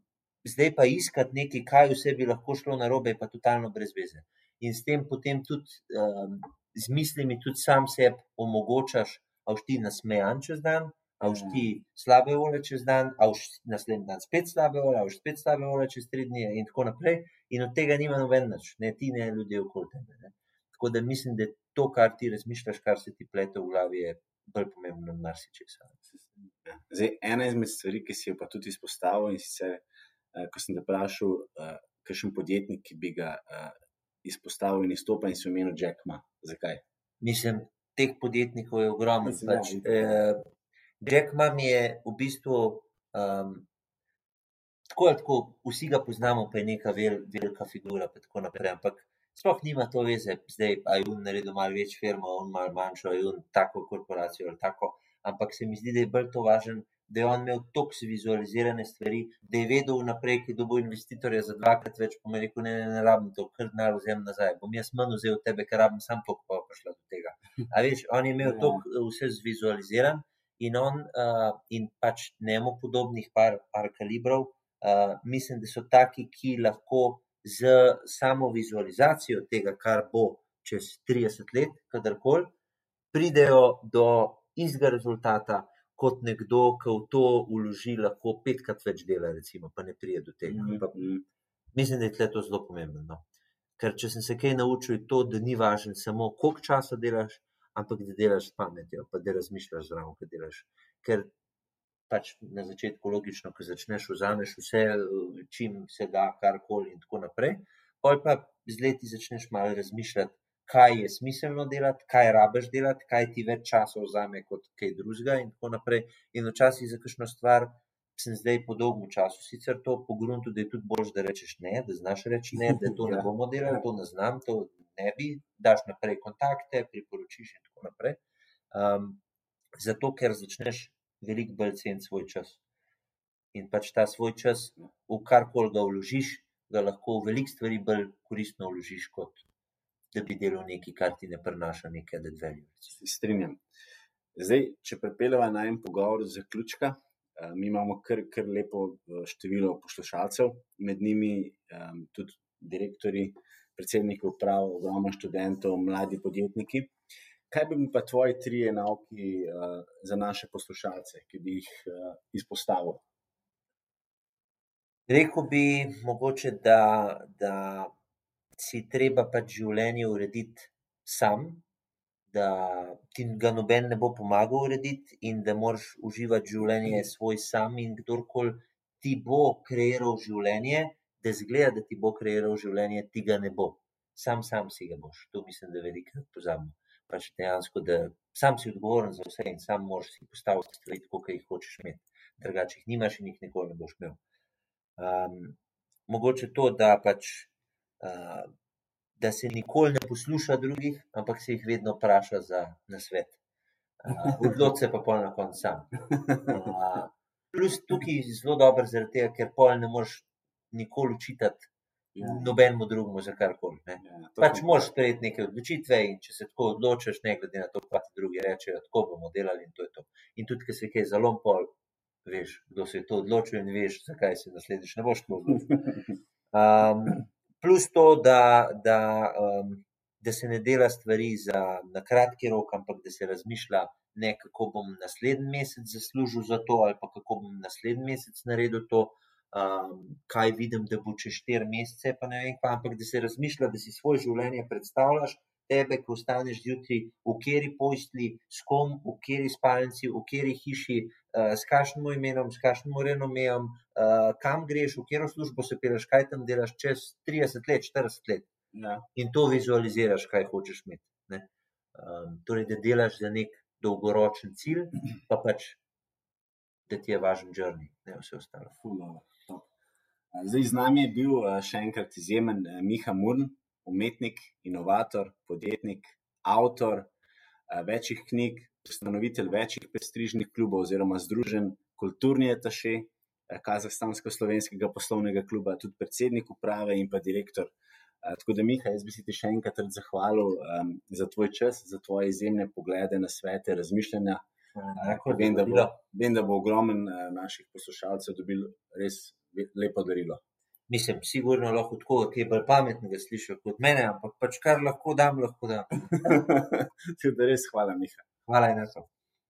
zdaj pa iskati nekaj, kaj vse bi lahko šlo na robe, pa totalno brez veze. In s tem potem tudi um, z mislimi tudi sam sebi omogočaš, a boš ti nasmejan čez dan, a boš ti slabe volje čez dan, a boš naslednji dan spet slabe volje, a boš spet slabe volje čez tri dni in tako naprej. In od tega nima noben nič, ne ti, ne ljudje okoli tebe. Ne. Tako da mislim, da to, kar ti razmišljaš, kar se ti plete v glavi, je bolj pomembno od marsičesa. Ja. Zdaj, ena izmed stvari, ki si jo pa tudi izpostavil, in sicer, eh, ko sem te vprašal, eh, kakšen podjetnik, ki bi ga eh, izpostavil in izstopil, in si omenil Jack Ma. Zakaj? Mislim, teh podjetnikov je ogromno. Mislim, ja, Pač, itak. eh, Jack Ma mi je v bistvu um, tako ali tako, vsi ga poznamo, pa je neka vel, velika figura. pa Tako naprej, ampak sploh nima to veze, zdaj a je on naredil malo več firmo, on malo manjšo, a je on tako korporacijo ali tako. Ampak se mi zdi, da je bolj to važen, da je on imel toliko vizualizirane stvari, da je vedel vnaprej, ki bo investitorja za dvakrat več, je rekel, ne, ne, ne rabim to, kar denar vzem nazaj. Bom jaz manj vzel od tebe, ker rabim sam to, pa prišla do tega. A veš, on je imel Ja. to vse zvizualiziran in on uh, in pač njemu podobnih par, par kalibrov, uh, mislim, da so taki, ki lahko z samo vizualizacijo tega, kar bo čez 30 let, kadarkoli, pridejo do istega rezultata. Kot nekdo, ki v to uloži lahko petkrat več dela, recimo, pa ne pride do tega. Pa Mhm. Mislim, da je to zelo pomembno. No. Ker če sem se kaj naučil, je to, da ni važno samo, koliko časa delaš, ampak da delaš s pametjo, pa da razmišljaš zraven, kaj delaš. Ker pač na začetku logično, ko začneš, vzameš vse, čim se da, karkoli in tako naprej. Pol pa z leti začneš malo razmišljati, kaj je smiselno delati, kaj rabiš delati, kaj ti več časa vzame kot kaj drugega in tako naprej. In včasih za kakšno stvar sem zdaj po dolgem času sicer to pogrunil, da je tudi bolj, da rečeš ne, da znaš reči ne, da to ne Ja. bomo delali, to ne znam, to ne bi, daš naprej kontakte, priporočiš in tako naprej. Um, zato, ker začneš veliko bolj ceniti svoj čas. In pač ta svoj čas, v karkoli ga vložiš, ga lahko v veliko stvari bolj koristno vložiš, kot da bi delal nekaj, kar ti ne prinaša neke added value. Se strinjam. Zdaj, če prepeljemo na en pogovor do zaključka, eh, mi imamo kar, kar lepo eh, število poslušalcev, med njimi um, tudi direktori, predsedniki uprav, ogromno študentov, mladi podjetniki. Kaj bi bili pa tvoji trije nauki uh, za naše poslušalce, ki bi jih uh, izpostavil? Rekel bi mogoče, da, da si treba pač življenje urediti sam, da ti ga noben ne bo pomagal urediti, in da moraš uživati življenje svoj sam. In kdorkoli ti bo kreiral življenje, da zgleda, da ti bo kreiral življenje, ti ga ne bo. Sam, sam si ga boš. To mislim, da veliko pozabimo. Pač dejansko, da sam si odgovoren za vse in sam moraš si postaviti stvari tako, kot jih hočeš imeti. Drugače jih nimaš in jih nikoli ne boš imel. Um, mogoče to, da pač da se nikoli ne posluša drugih, ampak se jih vedno vpraša za nasvet. Uh, Odloči se pa pol na koncu sam. Uh, plus tukaj je zelo dobro, zaradi tega, ker pol ne moreš nikoli učitati Ja, nobenemu drugemu za karkoli. ja, Pač moraš sprejeti neke odločitve in če se tako odločiš, ne glede na to, kaj ti drugi rečejo, tako bomo delali in to je to. In tudi, ker se kaj zalom pol, veš, kdo se je to odločil in veš, zakaj se naslednjič ne boš tako odločil. Um, plus to, da, da, um, da se ne dela stvari za na kratki rok, ampak da se razmišlja, ne kako bom naslednji mesec zaslužil za to, ali pa kako bom naslednji mesec naredil to, um, kaj vidim, da bo čez štiri mesece, pa ne vem, pa, ampak da se razmišlja, da si svoje življenje predstavljaš. Tebe, ko vstaneš zjutraj, v kateri posli, s kom, v kateri spalnici, v kateri hiši, uh, s kakšnim imenom, s kakšnim renomejem, uh, kam greš, v katero službo se peleš, kaj tam delaš čez 30 let, 40 let. Ja, In to vizualiziraš, kaj hočeš imeti. Ne? Um, torej, da delaš za nek dolgoročen cilj, pa pač, da ti je važen journey, ne vse ostalo. ful dobro, top. A, Zdaj z nami je bil eh, še enkrat izjemen eh, Miha Murn, umetnik, inovator, podjetnik, avtor večjih knjig, ustanovitelj večjih prestižnih klubov oziroma združen, kulturni etaše Kazahstansko-slovenskega poslovnega kluba, tudi predsednik uprave in pa direktor. Tako da, Miha, jaz bi se ti še enkrat zahvalil um, za tvoj čas, za tvoje izjemne poglede na svete, razmišljanja. Vem da, bo, vem, da bo ogromen naših poslušalcev dobil res lepo darilo mislim, sigurno lahko tako, ki je bolj pametnega slišal kot mene, ampak pač kar lahko dam, lahko dam. Tudi res hvala, Miha. Hvala, enako.